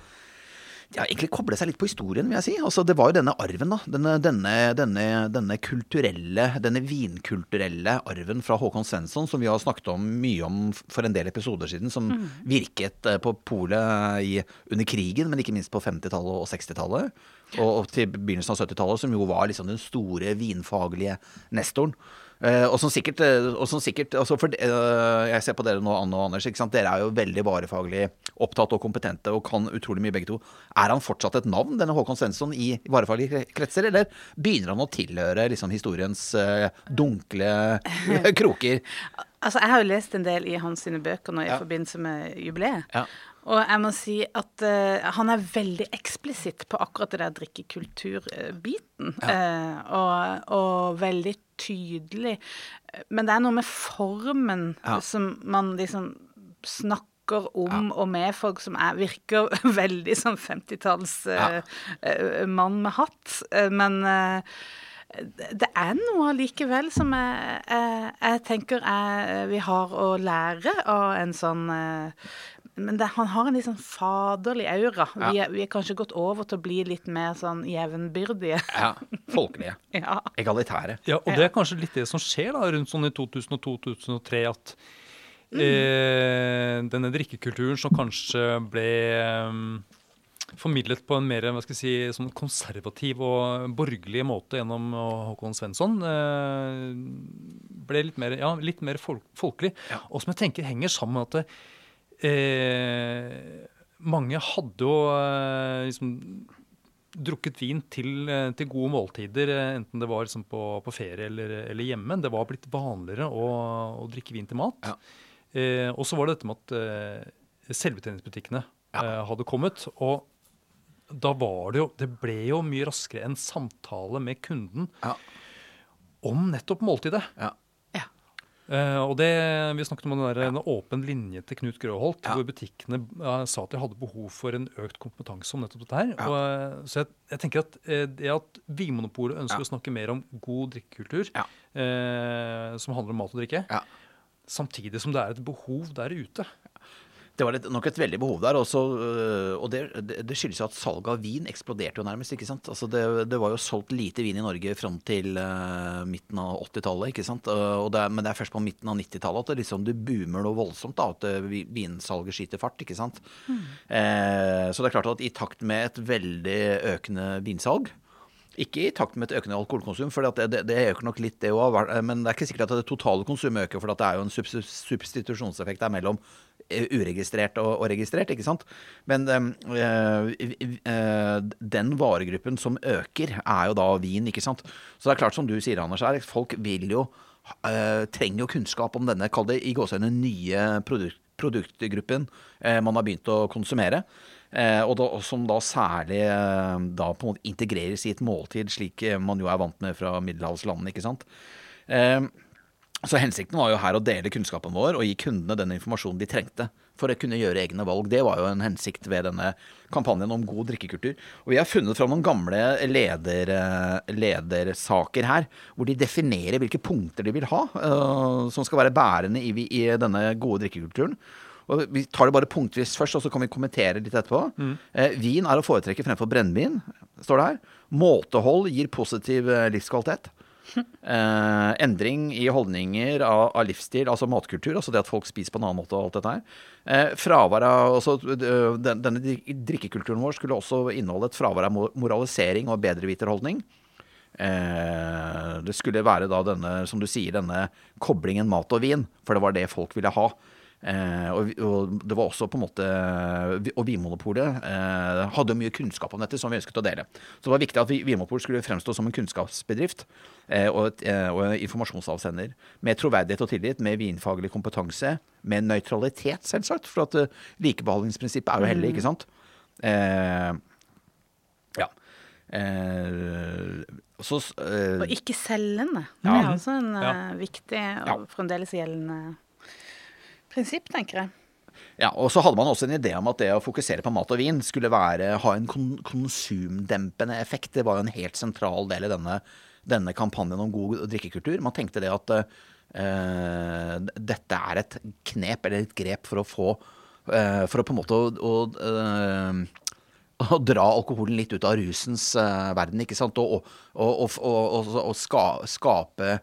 ja, egentlig koble seg litt på historien, vil jeg si. Altså, det var jo denne arven, da. Denne, denne, denne, denne kulturelle, denne vinkulturelle arven fra Håkon Svensson, som vi har snakket om mye om for en del episoder siden, som virket eh, på polet under krigen, men ikke minst på 50-tallet og 60-tallet. Og, og til begynnelsen av 70-tallet, som jo var liksom den store vinfaglige nestoren. Eh, og som sikkert, eh, og som sikkert altså for, eh, Jeg ser på dere nå, Anne og Anders. Dere er jo veldig varefaglig opptatt og kompetente og kan utrolig mye begge to. Er han fortsatt et navn, denne Håkon Svensson, i varefaglige kretser? Eller begynner han å tilhøre liksom, historiens dunkle kroker? Altså, Jeg har jo lest en del i hans sine bøker nå i Ja. forbindelse med jubileet. Ja. Og jeg må si at uh, han er veldig eksplisitt på akkurat det der drikkekulturbiten. Eh, og, og veldig tydelig. Men det er noe med formen Ja. som man liksom snakker om og med folk som er, virker veldig som 50-talls Ja. eh, eh, mann med hatt. Eh, men uh, det er noe allikevel som jeg, jeg, jeg tenker jeg, vi har å lære av en sånn eh, Men det, han har en litt sånn faderlig aura. Vi, Ja. er, vi er kanskje gått over til å bli litt mer sånn jevnbyrdige. ja. Folkelige. Ja. Egalitære. Ja, og det er kanskje litt det som skjer da, rundt sånn i 2002-2003, at eh, denne drikkekulturen som kanskje ble um, formidlet på en mer hva skal jeg si, sånn konservativ og borgerlig måte gjennom eh, Håkon Svensson, eh, ble litt mer, ja, litt mer folk, folkelig. Ja. Og som jeg tenker henger sammen med at det, eh, mange hadde jo eh, liksom drukket vin til, eh, til gode måltider, eh, enten det var liksom på, på ferie eller, eller hjemme. Det var blitt vanligere å, å drikke vin til mat. Ja. Eh, og så var det dette med at eh, selvbetjeningsbutikkene Ja. hadde kommet. Og da var det jo Det ble jo mye raskere en samtale med kunden Ja. om nettopp måltidet. Ja. Ja. Eh, og det, Vi snakket om den der, en åpen linje til Knut Grøholt, Ja. hvor butikkene eh, sa at de hadde behov for en økt kompetanse om nettopp dette her. Ja. Og, eh, så jeg, jeg tenker at det at Vinmonopolet ønsker Ja. å snakke mer om god drikkekultur, Ja. som handler om mat og drikke, Ja. samtidig som det er et behov der ute. Det var nok et veldig behov der. Også, øh, og det, det, det skyldes jo at salget av vin eksploderte jo nærmest. ikke sant? Altså det, det var jo solgt lite vin i Norge fram til øh, midten av 80-tallet. ikke sant? Øh, det, men det er først på midten av 90-tallet at det liksom det boomer noe voldsomt. da, At øh, vinsalget skyter fart. ikke sant? Eh, så det er klart at i takt med et veldig økende vinsalg ikke i takt med et økende alkoholkonsum, for det, det, det øker nok litt, det òg. Men det er ikke sikkert at det totale konsumet øker, for det er jo en substitusjonseffekt der mellom eh, uregistrert og, og registrert, ikke sant. Men øh, øh, den varegruppen som øker, er jo da vin, ikke sant. Så det er klart, som du sier, Anders, her, folk vil jo øh, trenger jo kunnskap om denne, kall det i gåseøyne, nye produkt, produktgruppen man har begynt å konsumere. Eh, og, da, som da særlig eh, da på en måte integreres i et måltid, slik eh, man jo er vant med fra middelhavslandene. ikke sant? Så hensikten var jo her å dele kunnskapen vår og gi kundene den informasjonen de trengte for å kunne gjøre egne valg. Det var jo en hensikt ved denne kampanjen om god drikkekultur. Og vi har funnet fram noen gamle leder, ledersaker her, hvor de definerer hvilke punkter de vil ha uh, som skal være bærende i, i denne gode drikkekulturen. Og Vi tar det bare punktvis først, og så kan vi kommentere litt etterpå. Eh, vin er å foretrekke fremfor brennevin, står det her. Måtehold gir positiv eh, livskvalitet. Eh, endring i holdninger av, av livsstil, altså matkultur, altså det at folk spiser på en annen måte og alt dette her. Eh, fravær av også, øh, den, Denne drikkekulturen vår skulle også inneholde et fravær av moralisering og bedreviterholdning. Eh, det skulle være da denne, som du sier, denne koblingen mat og vin, for det var det folk ville ha. Eh, og, og det var også på en måte Og Vinmonopolet eh, hadde mye kunnskap om dette som vi ønsket å dele. Så det var viktig at vi- Vinmonopolet skulle fremstå som en kunnskapsbedrift eh, og, et, eh, og en informasjonsavsender. Med troverdighet og tillit, med vinfaglig kompetanse, med nøytralitet, selvsagt. For at eh, likebehandlingsprinsippet er jo hellig, ikke sant. Eh, ja. Eh, så, eh, Og ikke selgende. Det er også en Ja. eh, viktig og Ja. fremdeles gjeldende prinsipp, tenker jeg. Ja, og så hadde man også en idé om at det å fokusere på mat og vin skulle være, ha en kon konsumdempende effekt. Det var jo en helt sentral del i denne, denne kampanjen om god drikkekultur. Man tenkte det at uh, dette er et knep eller et grep for å få uh, For å på en måte å, å, uh, å dra alkoholen litt ut av rusens verden, ikke sant? Og, og, og, og, ska, skape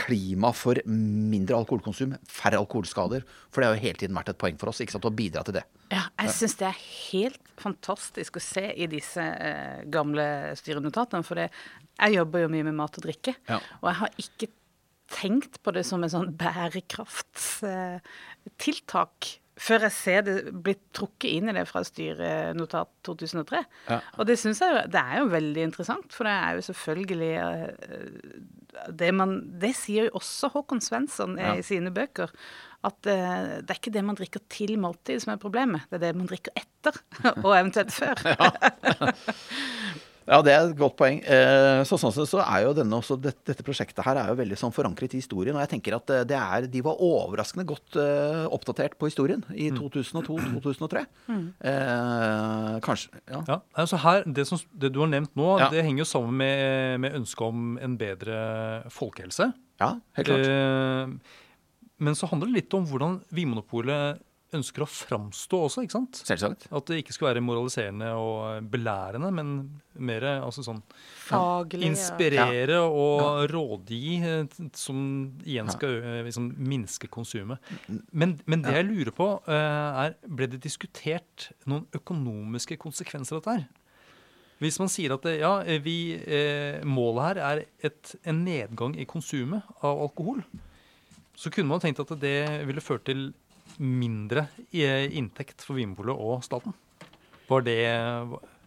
klima for mindre alkoholkonsum, færre alkoholskader. For det har jo hele tiden vært et poeng for oss ikke sant? å bidra til det. Ja, jeg syns det er helt fantastisk å se i disse eh, gamle styrenotatene. For det, jeg jobber jo mye med mat og drikke, Ja. og jeg har ikke tenkt på det som en sånn bærekraftstiltak før jeg ser det blitt trukket inn i det fra styrenotat 2003. Ja. Og det synes jeg jo, det er jo veldig interessant, for det er jo selvfølgelig eh, det man Det sier jo også Håkon Svensson Ja. i sine bøker. At eh, det er ikke det man drikker til måltid som er problemet, det er det man drikker etter, og eventuelt før. Ja, det er et godt poeng. Eh, Så sånn sett så er jo denne også, dette, dette prosjektet her er jo veldig sånn forankret i historien. Og jeg tenker at eh, det er, de var overraskende godt uh, oppdatert på historien i 2002-2003. Eh, kanskje Ja. Ja, altså her, det, som, det du har nevnt nå, Ja. det henger jo sammen med, med ønsket om en bedre folkehelse. ja, helt klart. Uh, men så handler det litt om hvordan Vinmonopolet ønsker å framstå også, ikke sant? Selvsagt. At det ikke skulle være moraliserende og belærende, men mer altså sånn Faglig. Inspirere Inspirere og rådgi, eh, som igjen skal eh, liksom, minske konsumet. Men, men det jeg lurer på, eh, er ble det diskutert noen økonomiske konsekvenser av dette her? Hvis man sier at det, ja, vi, eh, målet her er et, en nedgang i konsumet av alkohol, så kunne man tenkt at det ville ført til mindre eh, inntekt for Vinmonopolet og staten. Var det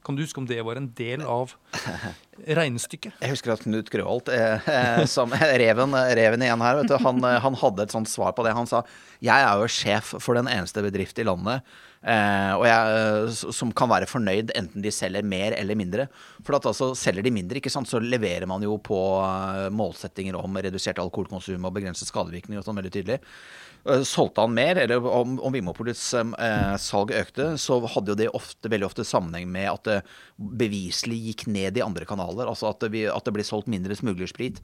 Kan du huske om det var en del av regnestykket? Jeg husker at Knut Grøholt, eh, eh, som reven, reven igjen her, vet du, han, han hadde et sånt svar på det. Han sa jeg er jo sjef for den eneste bedrift i landet eh, og jeg, som kan være fornøyd enten de selger mer eller mindre. For at altså, selger de mindre, ikke sant, så leverer man jo på målsettinger om redusert alkoholkonsum og begrenset skadevirkning og sånn veldig tydelig. Solgte han mer, eller om, om Vinmonopolets eh, salg økte, så hadde jo det ofte, veldig ofte sammenheng med at det beviselig gikk ned i andre kanaler. Altså at det, at det ble solgt mindre smuglersprit.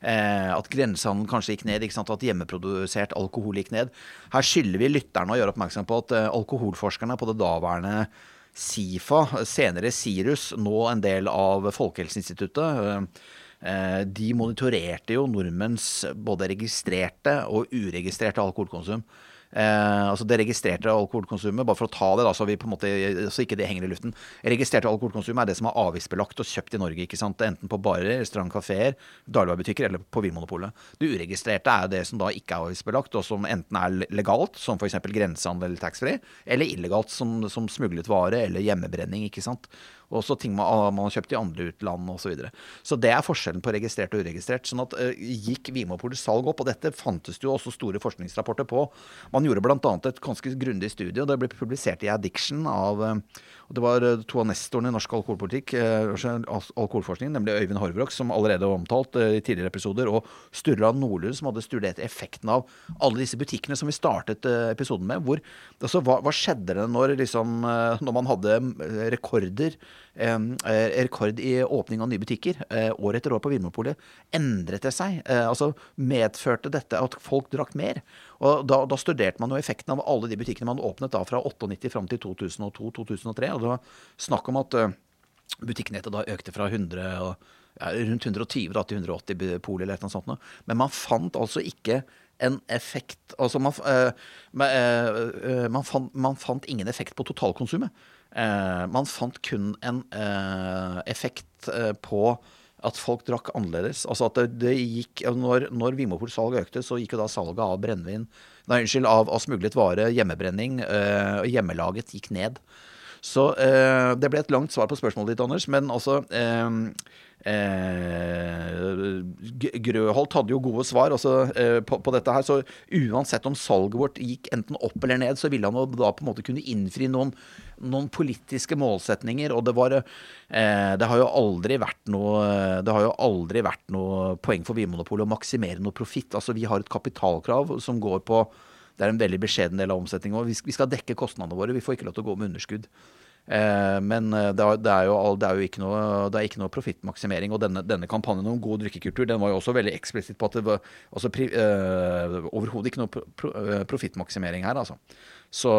Eh, at grensehandelen kanskje gikk ned, at hjemmeprodusert alkohol gikk ned. Her skylder vi lytterne å gjøre oppmerksom på at eh, alkoholforskerne på det daværende SIFA, senere Sirus, nå en del av Folkehelseinstituttet, eh, Eh, de monitorerte jo nordmenns både registrerte og uregistrerte alkoholkonsum. Eh, altså det registrerte alkoholkonsumet, bare for å ta det, da, så, vi på en måte, så ikke det henger i luften. Registrerte alkoholkonsum er det som er avgiftsbelagt og kjøpt i Norge. ikke sant? Enten på barer, restaurant, kafeer, dagligvarebutikker eller på Vinmonopolet. Det uregistrerte er det som da ikke er avgiftsbelagt, og som enten er legalt, som f.eks. grensehandel taxfree, eller illegalt, som, som smuglet vare eller hjemmebrenning. ikke sant? Og også ting man, man har kjøpt i andre utland osv. Så, videre. så det er forskjellen på registrert og uregistrert. sånn at uh, Gikk Vinmonopolets salg opp, og dette fantes det jo også store forskningsrapporter på. Man gjorde bl.a. et ganske grundig studie, og det ble publisert i Addiction av uh, Det var eh, to av nestorene i norsk alkoholpolitikk, eh, alkoholforskning, nemlig Øyvind Horbrok, som allerede var omtalt eh, i tidligere episoder, og Sturla Nordlund, som hadde studert effekten av alle disse butikkene som vi startet episoden med. Hvor, altså, hva, hva, skjedde det når, liksom, når man hadde rekorder rekord i åpning av nye butikker år etter år på Vinmonopolet. Endret det seg? altså Medførte dette at folk drakk mer? Og da, da, studerte man jo effekten av alle de butikkene man åpnet da fra 98 fram til 2002-2003. Og det var snakk om at butikknettet da økte fra 100 og, ja, rundt 120 da, til 180 pol eller noe sånt. Men man fant altså ikke en effekt Altså man, uh, uh, man, fant, man, fant, ingen effekt på totalkonsumet. Man fant kun en effekt på at folk drakk annerledes. Altså at det, det gikk, Når, når Vinmonopol-salget økte, så gikk jo da salget av brennevin Nei, unnskyld, av, av smuglet vare, hjemmebrenning, øh, hjemmelaget, gikk ned. Så øh, det ble et langt svar på spørsmålet ditt, Anders. Men altså øh, Eh, Grøholt hadde jo gode svar altså, eh, på, på, dette her. Så uansett om salget vårt gikk enten opp eller ned, så ville han da på en måte kunne innfri noen, noen politiske målsetninger. Og det var eh, Det har jo aldri vært noe Det har jo aldri vært noe poeng for Vinmonopolet å maksimere noe profitt. Altså vi har et kapitalkrav som går på Det er en veldig beskjeden del av omsetningen. Vi, vi skal dekke kostnadene våre. Vi får ikke lov til å gå med underskudd. Eh, men eh, det er, jo, det er jo ikke noe, det er noe profittmaksimering. Og denne, denne, kampanjen om god drikkekultur den var jo også veldig eksplisitt på at det var altså, eh, overhodet ikke noe pro, profittmaksimering her. Altså. Så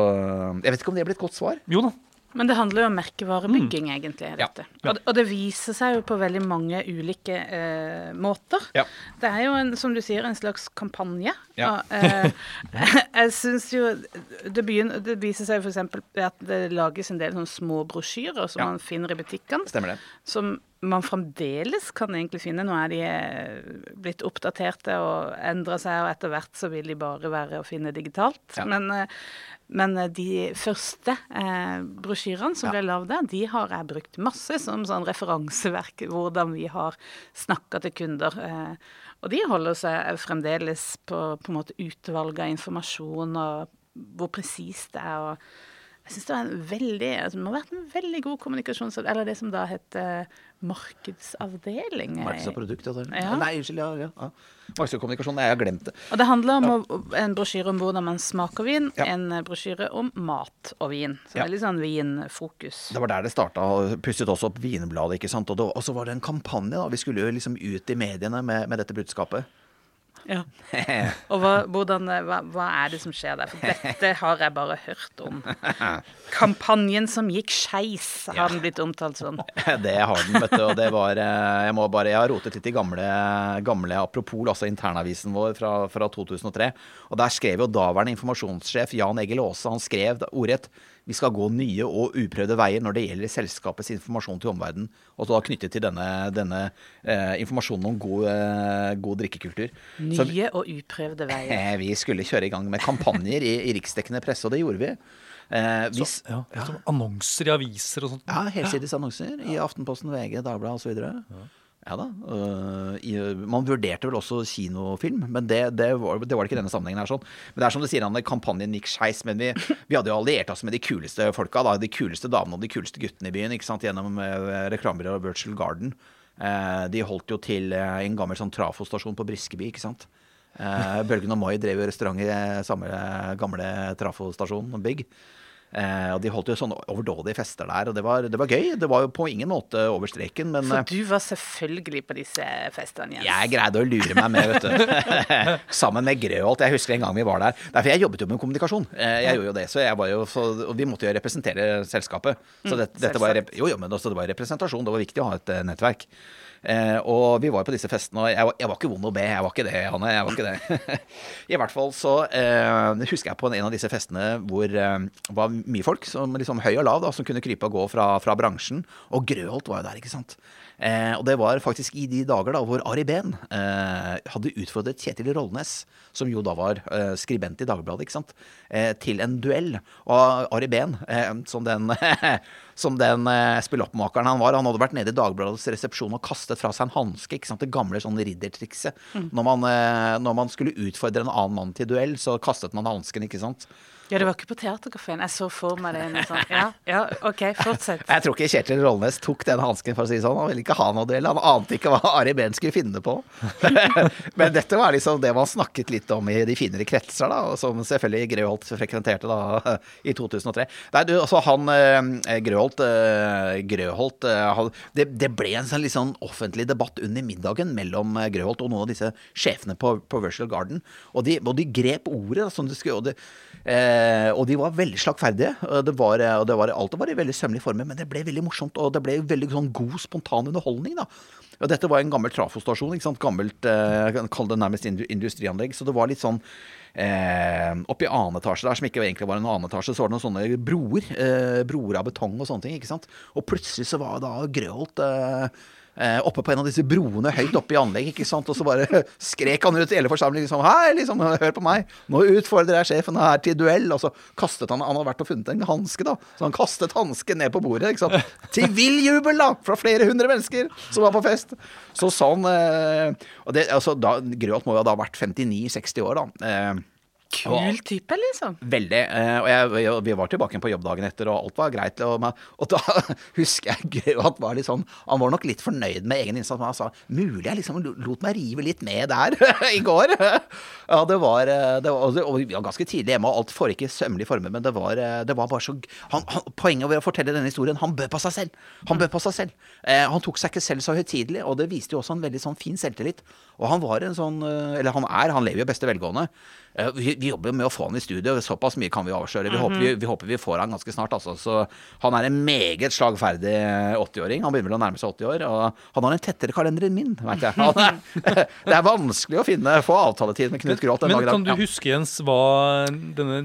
jeg vet ikke om det ble et godt svar. Jo da, men det handler jo om merkevarebygging, mm. egentlig. dette. Ja, ja. Og, og, det viser seg jo på veldig mange ulike eh, måter. Ja. Det er jo, en, som du sier, en slags kampanje. Og, eh, jeg syns jo det, begynner, det, viser seg f.eks. at det lages en del sånne små brosjyrer som man finner i butikkene. Stemmer det. Som man fremdeles kan egentlig finne. Nå er de eh, blitt oppdaterte og endra seg, og etter hvert så vil de bare være å finne digitalt. Men eh, men eh, de første eh, brosjyrene som ja. ble lagd der, de har jeg brukt masse som sånn referanseverk. Hvordan vi har snakka til kunder. Eh, og de holder seg fremdeles på, på en måte utvalg av informasjon og hvor presist det er. og jeg synes det, var en veldig, altså må ha vært en veldig god kommunikasjons... Eller det som da heter markedsavdeling. Markeds- og produktavdeling. Ja. Nei, unnskyld. Ja, ja. ja. Markeds- og kommunikasjon. Jeg har glemt det. Og det handler om ja. en brosjyre om hvordan man smaker vin. Ja. En brosjyre om mat og vin. Så ja. veldig sånn vinfokus. Det var der det starta. Pusset også opp Vinbladet, ikke sant. Og så var det en kampanje, da. Vi skulle jo liksom ut i mediene med, med dette budskapet. Ja. Og hva, hvordan, hva, hva, er det som skjer der? For dette har jeg bare hørt om. Kampanjen som gikk skeis, har ja. den blitt omtalt sånn. Det har den, vet du. Og det var eh, Jeg må bare, jeg har rotet litt i gamle, gamle Apropol, altså internavisen vår fra, fra 2003. Og der skrev jo daværende informasjonssjef Jan Egil Aase, han skrev ordrett vi skal gå nye og uprøvde veier når det gjelder selskapets informasjon til omverdenen. Og da knyttet til denne, denne eh, informasjonen om god, eh, god drikkekultur. Nye vi, og uprøvde veier. vi skulle kjøre i gang med kampanjer i, i riksdekkende presse, og det gjorde vi. Eh, hvis, Ja, som annonser i aviser og sånt. ja, helsides annonser i Aftenposten, VG, Dagbladet osv. Ja. da. øh, man vurderte vel også kinofilm, men det, det, var, det var det ikke denne sammenhengen. her sånn. Men det er som du sier, Anne, kampanjen gikk skeis. Men vi, vi hadde jo alliert oss med de kuleste folka. Da, de kuleste damene og de kuleste guttene i byen ikke sant? gjennom uh, reklamebyrået Virtual Garden. Eh, de holdt jo til eh, en gammel sånn trafostasjon på Briskeby, ikke sant. Eh, Bølgen og Moi drev jo restaurant i eh, samme gamle trafostasjon, bygg. Eh, og de holdt jo sånne overdådige fester der, og det var, det var gøy. Det var jo på ingen måte over streken, men For eh, du var selvfølgelig på disse festene, Jens. jeg greide å lure meg med, vet du. Sammen med Grøholt. Jeg husker en gang vi var der. Derfor jeg jobbet jo med kommunikasjon. Eh, Jeg gjorde jo det, så jeg var jo så, Og vi måtte jo representere selskapet. Så det, dette var, jo, jo, men også, det var representasjon. Det var viktig å ha et nettverk. Eh, og vi var jo på disse festene, og jeg, var- jeg var ikke vond å be. Jeg var ikke det, Hanne. Jeg var ikke det. I hvert fall så eh, husker jeg på en av disse festene hvor eh, det var mye folk, som liksom høy og lav, da, som kunne krype og gå fra, fra bransjen. Og Grøholt var jo der, ikke sant. Eh, og det var faktisk i de dager da hvor Ari Behn eh, hadde utfordret Kjetil Rollnes, som jo da var eh, skribent i Dagbladet, ikke sant, eh, til en duell. Og Ari Behn, eh, som den, som den eh, spilloppmakeren han var, han hadde vært nede i Dagbladets resepsjon og kastet fra seg en hanske, ikke sant, det gamle sånn riddertrikset. Når, man, når man skulle utfordre en annen mann til duell, så kastet man hansken, ikke sant. Ja, det var ikke på Theatercaféen. Jeg så for meg det. Sånn. Ja, ja, OK, fortsett. Jeg tror ikke Kjetil Rollnes tok den hansken, for å si det sånn. Han ville ikke ha noe duell. Han ante ikke hva Ari Behn skulle finne på. Men dette var liksom det man snakket litt om i de finere kretser, da, som selvfølgelig Grøholt frekventerte da i 2003. Nei, du, altså han eh, Grøholt, eh, Grøholt eh, det, det ble en sånn litt sånn offentlig debatt under middagen mellom Grøholt og noen av disse sjefene på, på Virtual Garden, og de, og de grep ordet da, som du skulle. Og, det, eh, og de var veldig slagferdige. og Det var, og det var, alt var i veldig sømmelige former, men det ble veldig morsomt, og det ble veldig sånn god, spontan underholdning. da. Og dette var en gammel trafostasjon. ikke sant? Gammelt, eh, kall det nærmest industrianlegg. Så det var litt sånn eh, Oppe i annen etasje der, som ikke egentlig var en annen etasje, så var det noen sånne broer. Eh, broer av betong og sånne ting. ikke sant? Og plutselig så var da Grøholt eh, eh, oppe på en av disse broene høyt oppe i anlegget, ikke sant? og så bare skrek han ut til hele forsamlingen liksom Hei, liksom, hør på meg! Nå utfordrer jeg sjefen her til duell! Og så kastet han Han hadde vært og funnet en hanske, da. Så han kastet hansken ned på bordet, ikke sant. Til vill jubel, da! Fra flere hundre mennesker som var på fest. Så sånn eh, Og det, altså, da, Grøt må jo da ha vært 59-60 år, da. Eh, Kul type, liksom. Veldig. eh, Og jeg, vi var tilbake på jobb dagen etter, og alt var greit. Og, og da husker jeg at var litt sånn Han var nok litt fornøyd med egen innsats, men han sa mulig jeg liksom lot meg rive litt med der i går. Ja, det var, eh, det var Og vi var ganske tidlig hjemme, og alt foregikk i sømmelige former, men det var, eh, det var bare så han, han, Poenget ved å fortelle denne historien, han bød på seg selv. Han bød på seg selv. Han tok seg ikke selv så høytidelig, og det viste jo også en veldig sånn fin selvtillit. Og han var en sånn Eller han er, han lever jo beste velgående. Eh, Vi, vi jobber jo med å få han i studio, såpass mye kan vi avsløre. Vi, håper, vi, vi håper vi får han ganske snart. Altså. Så han er en meget slagferdig 80-åring. Han begynner vel å nærme seg 80 år. Og han har en tettere kalender enn min, veit jeg. Er, det er vanskelig å finne, få avtaletid med Knut Gråth. Men kan du huske, Jens, hva denne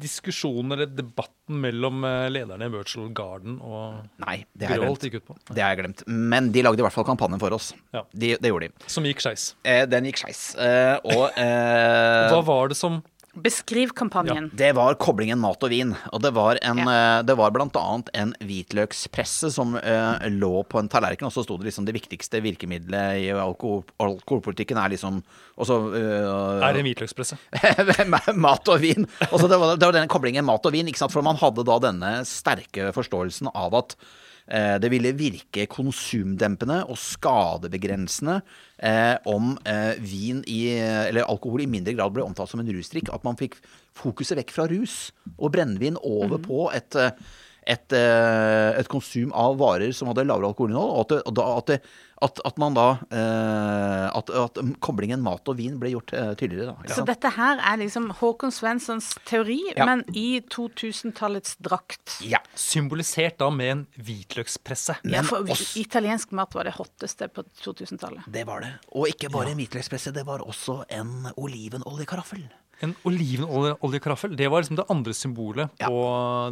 diskusjonen eller debatten mellom eh, lederne i Virtual Garden og Nei, det har jeg gikk ut på? Det har jeg glemt. Men de lagde i hvert fall kampanjen for oss. Ja. De, det gjorde de. Som gikk skeis. Eh, den gikk skeis. Eh, og eh, Hva var det som Beskriv kampanjen. Det var koblingen mat og vin. Og det var, en, Ja. eh, det var blant annet en hvitløkspresse som eh, lå på en tallerken, og så sto det liksom det viktigste virkemidlet i alkohol, alkoholpolitikken er liksom også, eh, er en hvitløkspresse? mat og vin. Og så det, var, det var denne koblingen mat og vin, ikke sant? for man hadde da denne sterke forståelsen av at det ville virke konsumdempende og skadebegrensende eh, om eh, vin i, eller alkohol i mindre grad ble omtalt som en rusdrikk. At man fikk fokuset vekk fra rus og brennevin over på et, eh, et, eh, et konsum av varer som hadde lavere alkoholinnhold. Og at, det, og at, det, at, at man da eh, at, at koblingen mat og vin ble gjort eh, tydeligere. Da, Så dette her er liksom Håkon Svenssons teori, Ja. men i 2000-tallets drakt. ja. Symbolisert da med en hvitløkspresse. Ja, for oss- italiensk mat var det hotteste på 2000-tallet. Det var det. Og ikke bare en hvitløkspresse, det var også en olivenoljekraffel. En olivenoljekaraffel, det var liksom det andre symbolet Ja. på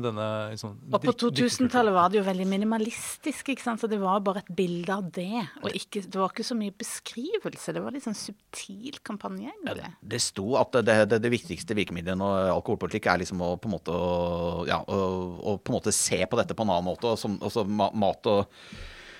denne liksom, Og på 2000-tallet var det jo veldig minimalistisk, ikke sant? så det var bare et bilde av det. Og ikke, det var ikke så mye beskrivelse. Det var litt sånn subtil kampanje. egentlig. Det sto at det, det, det viktigste virkemidlet i alkoholpolitikk er liksom å på en måte, å, ja, å, å på en måte se på dette på en annen måte. Og som, og så mat og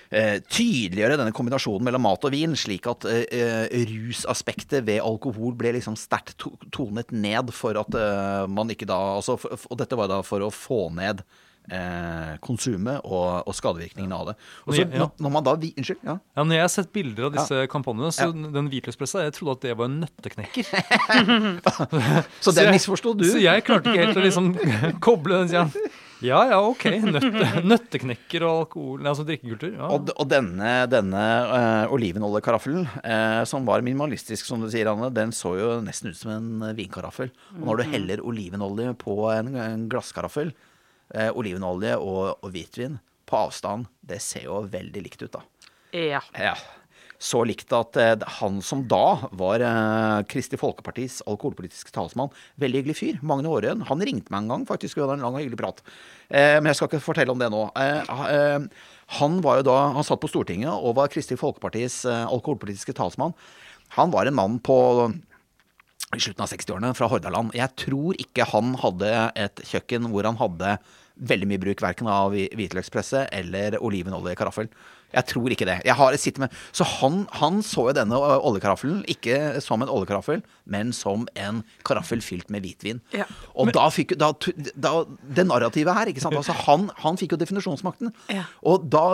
tydeliggjøre denne kombinasjonen mellom mat og vin, slik at eh, eh, rusaspektet ved alkohol ble liksom sterkt to tonet ned for at eh, man ikke da altså, Og dette var da for å få ned eh, konsumet og, og skadevirkningene av det. Og så Ja, ja. når, man da vi- Unnskyld? Ja. Ja, når jeg har sett bilder av disse kampanjene, så den hvitløkspressa, jeg trodde at det var en nøtteknekker. Så den misforsto du? Så jeg klarte ikke helt å liksom koble den. Ja, ja, ok. Nøtte, nøtteknekker og alkohol, altså drikkekultur. Ja. Og, og denne, denne uh, olivenoljekarafelen, uh, som var minimalistisk, som du sier, Anne, den så jo nesten ut som en eh, vinkaraffel. Og når du heller olivenolje på en, en glasskaraffel, uh, olivenolje og, og hvitvin på avstand, det ser jo veldig likt ut, da. Ja. Ja. Så likt at eh, han som da var Kristi Kristelig Folkepartis alkoholpolitiske talsmann, veldig hyggelig fyr, Magne Aarøen, han ringte meg en gang faktisk, vi hadde en lang og hyggelig prat. Eh, men jeg skal ikke fortelle om det nå. Eh, ha- eh, han var jo da, han satt på Stortinget og var Kristelig Folkepartis eh, alkoholpolitiske talsmann. Han var en mann på i slutten av 60-årene fra Hordaland. Jeg tror ikke han hadde et kjøkken hvor han hadde veldig mye bruk verken av hvi- hvitløkspresse eller olivenolje-karaffel. Jeg tror ikke det. Jeg har sittet med, så han, han så jo denne oljekaraffelen ikke som en oljekaraffel, men som en karaffel fylt med hvitvin. Ja. Og da fikk da, da, Det narrativet her, ikke sant. Altså, han, han fikk jo definisjonsmakten. Ja. Og da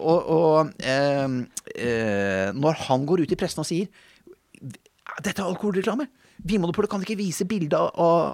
Og, og eh, eh, når han går ut i pressen og sier dette er alkoholreklame. Vinmonopolet kan ikke vise bilde av,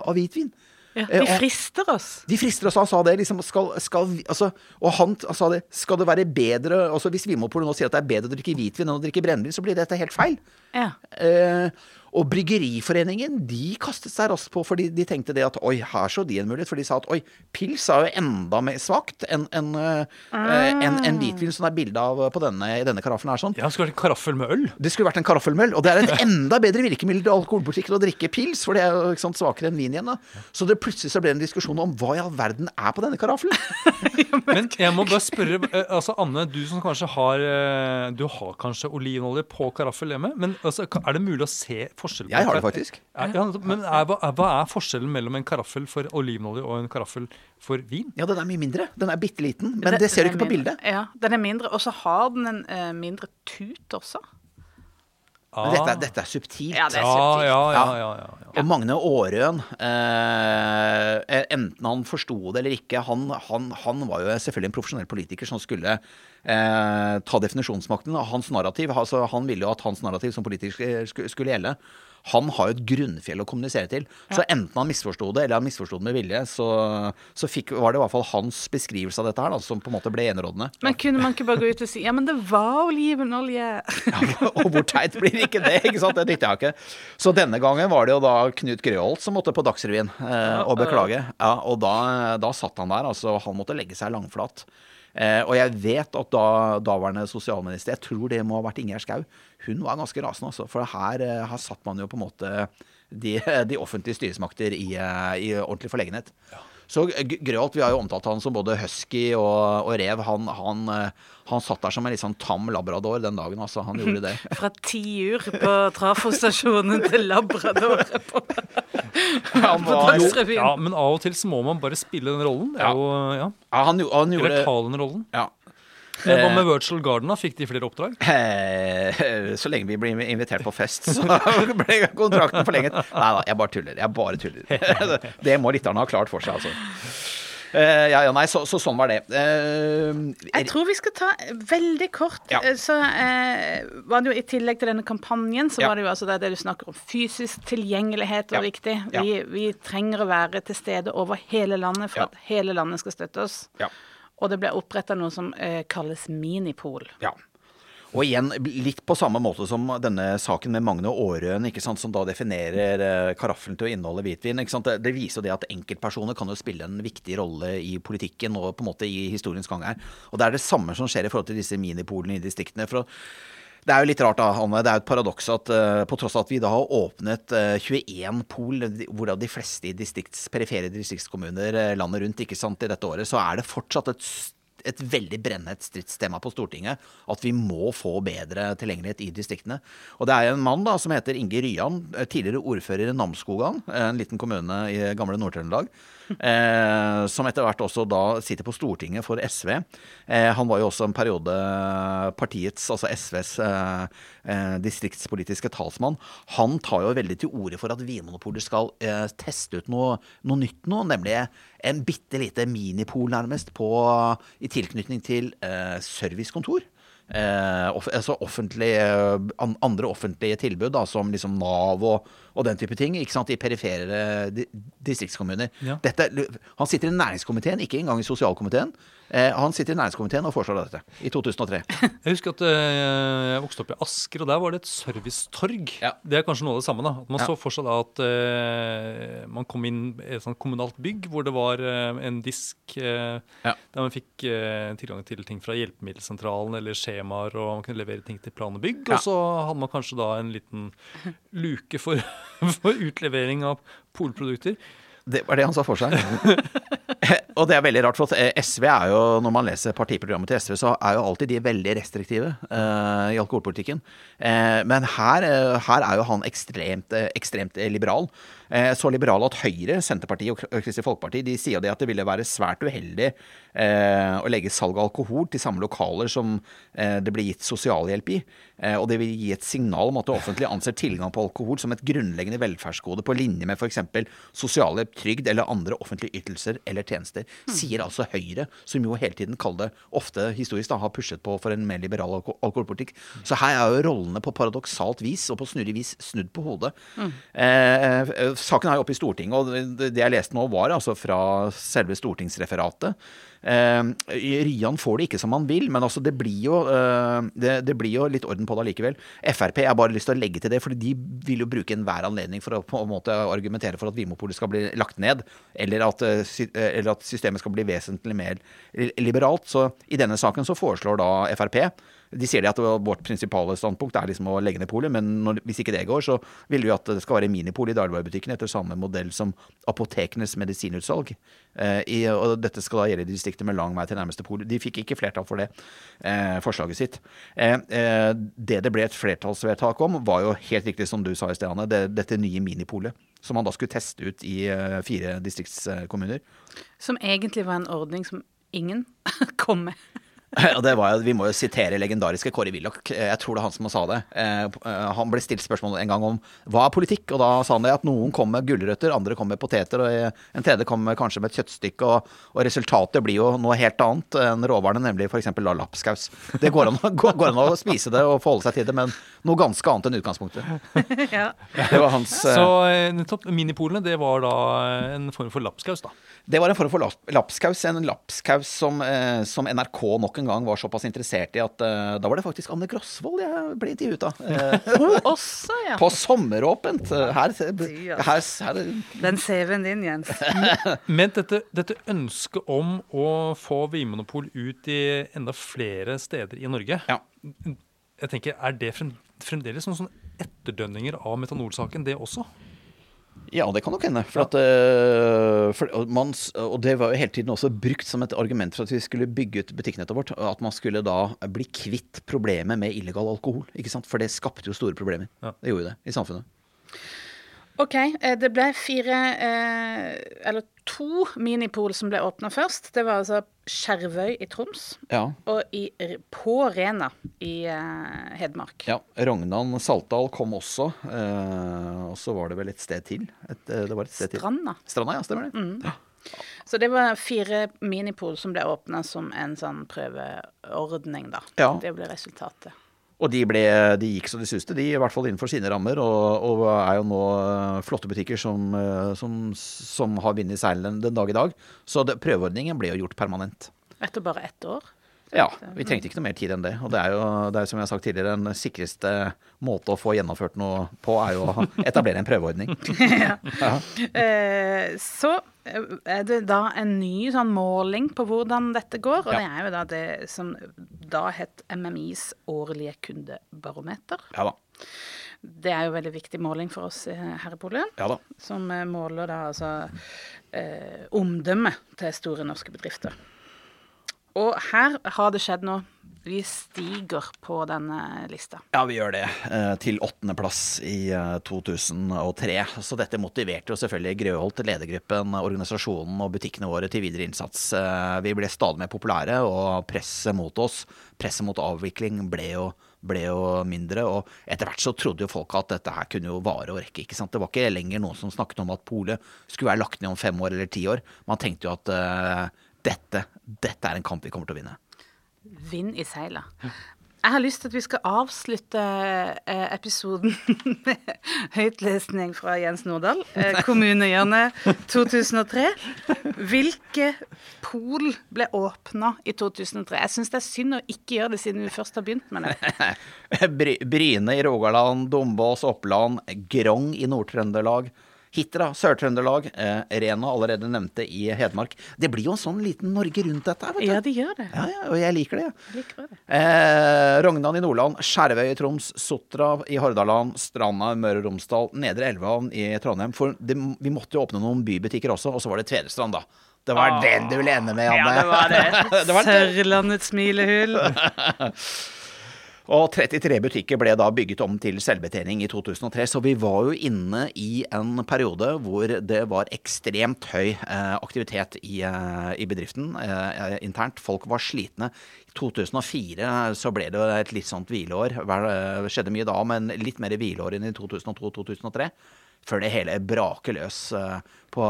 av hvitvin. Ja, Eh, de frister oss. De frister oss, han sa det. liksom, skal, skal, altså, Og han han, sa det. Skal det være bedre altså Hvis Vinmonopolet nå sier at det er bedre å drikke hvitvin enn å drikke brennevin, så blir dette helt feil. Ja. Eh, og Bryggeriforeningen de kastet seg raskt på, fordi de tenkte det at oi, her så de en mulighet. For de sa at oi, pils er jo enda mer svakt enn enn, mm. en, en hvitvin, som det er bilde av på denne, i denne karaffelen her. sånn. Ja, skulle vært en karaffel med øl. Det skulle vært en karaffelmøll, og det er et enda bedre virkemiddel til alkoholpolitikken å drikke pils, for det er jo sant, svakere enn vin igjen. da. Så det plutselig så ble det en diskusjon om hva i all verden er på denne karaffelen. Men jeg må bare spørre, eh, altså Anne, du som kanskje har eh, Du har kanskje olivenolje på karaffel hjemme, men altså, er det mulig å se forskjell? på Jeg har det faktisk. Ja, ja, men er, hva, er, forskjellen mellom en karaffel for olivenolje og en karaffel for vin? Ja, den er mye mindre. Den er bitte liten, men det ser du ikke på mindre. bildet. Ja, den er mindre. Og så har den en uh, mindre tut også. Men dette, er- dette er subtilt. Ja, det er ja, subtilt. ja, ja, ja, ja, ja. Og Magne Aarøen, eh, enten han forsto det eller ikke, han, han, han var jo selvfølgelig en profesjonell politiker som skulle eh, ta definisjonsmakten. og Hans narrativ, altså Han ville jo at hans narrativ som politiker skulle, skulle gjelde. Han har jo et grunnfjell å kommunisere til. Så enten han misforsto det, eller han misforsto det med vilje, så, så fikk, var det i hvert fall hans beskrivelse av dette her da, som på en måte ble enerådende. Men kunne man ikke bare gå ut og si ja, men det var olivenolje? Ja, og hvor teit blir ikke det? ikke sant? Det dytter jeg ikke. Så denne gangen var det jo da Knut Grøholt som måtte på Dagsrevyen eh, og beklage. Ja, og da, da satt han der, altså. Han måtte legge seg langflat. Eh, og jeg vet at da daværende sosialminister, jeg tror det må ha vært Ingjerd Schou, hun var ganske rasende, altså. For her, eh, her satt man jo på en måte de, de offentlige styresmakter i, eh, i ordentlig forlegenhet. Så G- Grøholt, vi har jo omtalt han som både husky og, og rev. Han, han, eh, han satt der som en litt sånn tam labrador den dagen, altså. Han gjorde det. Fra tiur på trafostasjonen til Labrador på, på Dagsrevyen. Ja, men av og til så må man bare spille den rollen. Det Ja. er jo, ja. ja, han, han gjorde den rollen. ja. Men Hva med Virtual Garden? da? Fikk de flere oppdrag? Eh, Så lenge vi blir invitert på fest, så ble kontrakten forlenget. Nei da, jeg bare tuller. Jeg bare tuller. Det må lytterne ha klart for seg, altså. Uh, Ja, ja, nei, så, så sånn var det. Uh, Jeg tror vi skal ta veldig kort. Ja. eh, Så uh, var det jo i tillegg til denne kampanjen, så Ja. var det jo altså det, det du snakker om fysisk tilgjengelighet var Ja. viktig. Ja. Vi, vi trenger å være til stede over hele landet for Ja. at hele landet skal støtte oss. Og det ble oppretta noe som eh, kalles minipol. Ja. Og igjen, litt på samme måte som denne saken med Magne Aarøen, som da definerer eh, karaffelen til å inneholde hvitvin. Det, det viser jo det at enkeltpersoner kan jo spille en viktig rolle i politikken og på en måte i historiens gang her. Og det er det samme som skjer i forhold til disse minipolene i distriktene. For å Det er jo litt rart, da, Anne. Det er jo et paradoks at uh, på tross av at vi da har åpnet uh, 21 pol, hvorav de fleste i distrikts, perifere distriktskommuner uh, landet rundt ikke sant, i dette året, så er det fortsatt et et veldig brennende stridstema på Stortinget at vi må få bedre tilgjengelighet i distriktene. Og det er en mann da som heter Inge Ryan, tidligere ordfører i Namsskogan, en liten kommune i gamle Nord-Trøndelag eh, som etter hvert også da sitter på Stortinget for SV. Eh, han var jo også en periode partiets, altså SVs, eh, eh, distriktspolitiske talsmann. Han tar jo veldig til orde for at Vinmonopolet skal eh, teste ut noe, noe nytt nå, nemlig en bitte lite minipol, nærmest, på, i tilknytning til eh, servicekontor. Eh, off altså offentlige, an andre offentlige tilbud, da, som liksom Nav og, og, den type ting, ikke sant, i perifere di distriktskommuner. Ja. Dette, han sitter i næringskomiteen, ikke engang i sosialkomiteen. Eh, han sitter i næringskomiteen og foreslår dette i 2003. Jeg husker at uh, jeg vokste opp i Asker, og der var det et servicetorg. Ja. Det er kanskje noe av det samme. da. At man ja. så for seg da at uh, man kom inn i et sånt kommunalt bygg hvor det var uh, en disk ja. der man fikk tilgang til ting fra hjelpemiddelsentralen eller skjemaer, og man kunne levere ting til plan og bygg. Og så hadde man kanskje da en liten luke for, for utlevering av polprodukter. Det var det han sa for seg. og det er veldig rart, for at SV er jo, når man leser partiprogrammet til SV, så er jo alltid de veldig restriktive uh, i alkoholpolitikken. Uh, men her, uh, her, er jo han ekstremt, ekstremt liberal. Så liberale at Høyre, Senterpartiet og Kristelig Folkeparti de sier det at det ville være svært uheldig å legge salg av alkohol til samme lokaler som det blir gitt sosialhjelp i. og det vil gi et signal om at det offentlige anser tilgang på alkohol som et grunnleggende velferdsgode på linje med f.eks. sosialhjelp, trygd eller andre offentlige ytelser eller tjenester sier altså Høyre, som jo hele tiden kaller det ofte historisk da, har pushet på for en mer liberal alko alkoholpolitikk. Så her er jo rollene på paradoksalt vis og på snurrig vis snudd på hodet. Mm. Eh, saken er jo oppe i Stortinget, og det jeg leste nå var altså fra selve stortingsreferatet. Eh, Ryan får det ikke som han vil, men altså det, blir jo, eh, det, det, blir jo litt orden på det allikevel. Frp jeg har bare lyst til å legge til det, for de vil jo bruke enhver anledning for å på en måte argumentere for at Vimopolet skal bli lagt ned, eller at, eh, eller at systemet skal bli vesentlig mer liberalt. Så i denne saken så foreslår da Frp de sier at vårt prinsipale standpunkt er liksom å legge ned polet, men når, hvis ikke det går, så vil vi at det skal være minipol i dagligvarebutikkene etter samme modell som apotekenes medisinutsalg. Eh, i, og dette skal da gjelde distrikter med lang vei til nærmeste pol. De fikk ikke flertall for det eh, forslaget sitt. Eh, eh, det det ble et flertallsvedtak om, var jo helt riktig som du sa i sted, det, dette nye minipolet. Som man da skulle teste ut i eh, fire distriktskommuner. Som egentlig var en ordning som ingen kom med. og det var, jo, Vi må jo sitere legendariske Kåre Willoch. Jeg tror det er han som sa det. Eh, eh, han ble stilt spørsmål en gang om hva er politikk, og da sa han det at noen kom med gulrøtter, andre kom med poteter, og en tredje kom med kanskje med et kjøttstykke. Og, og resultatet blir jo noe helt annet enn råvarene, nemlig f.eks. lapskaus. Det går an, går an, å spise det og forholde seg til det, men noe ganske annet enn utgangspunktet. ja. Det var hans Så nettopp minipolene, det var da en form for lapskaus, da? Det var en form for lapskaus. En lapskaus som, som NRK nok en gang var såpass interessert i at uh, da var det faktisk Anne Grosvold jeg ble intervjuet av. Uh, Også, ja. På Sommeråpent. Her, her, her, Den CV-en din, Jens. Men dette, dette ønsket om å få Vinmonopol ut i enda flere steder i Norge, ja. jeg tenker, er det fremdeles noen sånne etterdønninger av metanolsaken, det også? Ja, det kan nok hende. For at, uh, for man, og det var jo hele tiden også brukt som et argument for at vi skulle bygge ut butikknettet vårt. At man skulle da bli kvitt problemet med illegal alkohol. ikke sant? For det skapte jo store problemer. Ja. Det gjorde det i samfunnet. OK. Eh, det ble fire eh, Eller to minipol som ble åpna først. Det var altså Skjervøy i Troms ja. og i, på Rena i uh, Hedmark. Ja. Rognan Saltdal kom også. Uh, og så var det vel et sted til. Et, uh, det var et sted Stranda. Til. Stranda, ja. Stemmer det. Mm. Ja. Så det var fire minipol som ble åpna som en sånn prøveordning, da. Ja. Det ble resultatet. Og de, ble, de, gikk så de suste, de, i hvert fall innenfor sine rammer. Og, og er jo nå eh, flotte butikker som, eh, som, som har vunnet seilen den dag i dag. Så det, prøveordningen ble jo gjort permanent. Etter bare ett år? Ja, vi trengte ikke noe mer tid enn det. Og det er jo, det er, som jeg har sagt tidligere, den sikreste måte å få gjennomført noe på, er jo å etablere en prøveordning. ja. eh, så er det da en ny sånn måling på hvordan dette går, og ja. det er jo da det som da het MMIs årlige kundebarometer. Ja da. Det er jo veldig viktig måling for oss her i Polen. Ja. Som måler da altså eh, omdømmet til store norske bedrifter. Og her har det skjedd noe. Vi stiger på denne lista. Ja, vi gjør det. Eh, til åttendeplass i 2003. Eh, Så dette motiverte jo selvfølgelig Grøholt, ledergruppen, organisasjonen og butikkene våre til videre innsats. Eh, vi ble stadig mer populære, og presset mot oss, presset mot avvikling, ble jo, ble jo mindre. Og etter hvert så trodde jo folk at dette her kunne jo vare og rekke. ikke sant? Det var ikke lenger noen som snakket om at polet skulle være lagt ned om fem år eller ti år. Man tenkte jo at dette, dette er en kamp vi kommer til å vinne. Vind i seila. Jeg har lyst til at vi skal avslutte eh, episoden med høytlesning fra Jens Nordahl. Eh, Kommunehjørnet 2003. Hvilke pol ble åpna i 2003? Jeg syns det er synd å ikke gjøre det siden vi først har begynt med det. Bryne i Rogaland, Dombås, Oppland, Grong i Nord-Trøndelag. Hitra, Sør-Trøndelag, eh, Rena allerede nevnte i Hedmark. Det blir jo en sånn liten Norge rundt dette her, vet du. Ja, det gjør det. Ja, ja, og jeg liker det. Jeg liker det. Eh, Rognan i Nordland, Skjervøy i Troms, Sotra i Hordaland, Stranda i Møre og Romsdal, Nedre Elvehavn i Trondheim. For det, vi måtte jo åpne noen bybutikker også, og så var det Tvedestrand, da. Det var ah, den du ville ende med, Anne. Ja, det var det. det var Sørlandets smilehull. Og 33 butikker ble da bygget om til selvbetjening i 2003, så vi var jo inne i en periode hvor det var ekstremt høy eh, aktivitet i, eh, i bedriften eh, internt. Folk var slitne. I 2004 så ble det et litt sånt hvileår. Det skjedde mye da, men litt mer hvileår enn i 2002-2003 før det hele braker løs. På,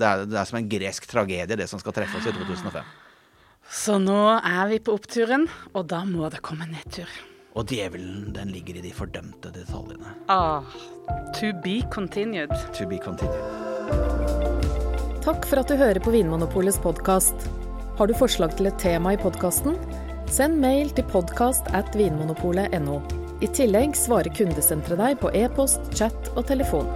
det, er, det, er, som en gresk tragedie, det som skal treffe oss i 2005. Så nå er vi på oppturen, og da må det komme nedtur. Og djevelen, den ligger i de fordømte detaljene. Ah, to be continued. To be continued. Takk for at du hører på Vinmonopolets podkast. Har du forslag til et tema i podkasten? Send mail til podkast at vinmonopolet.no. I tillegg svarer kundesenteret deg på e-post, chat og telefon.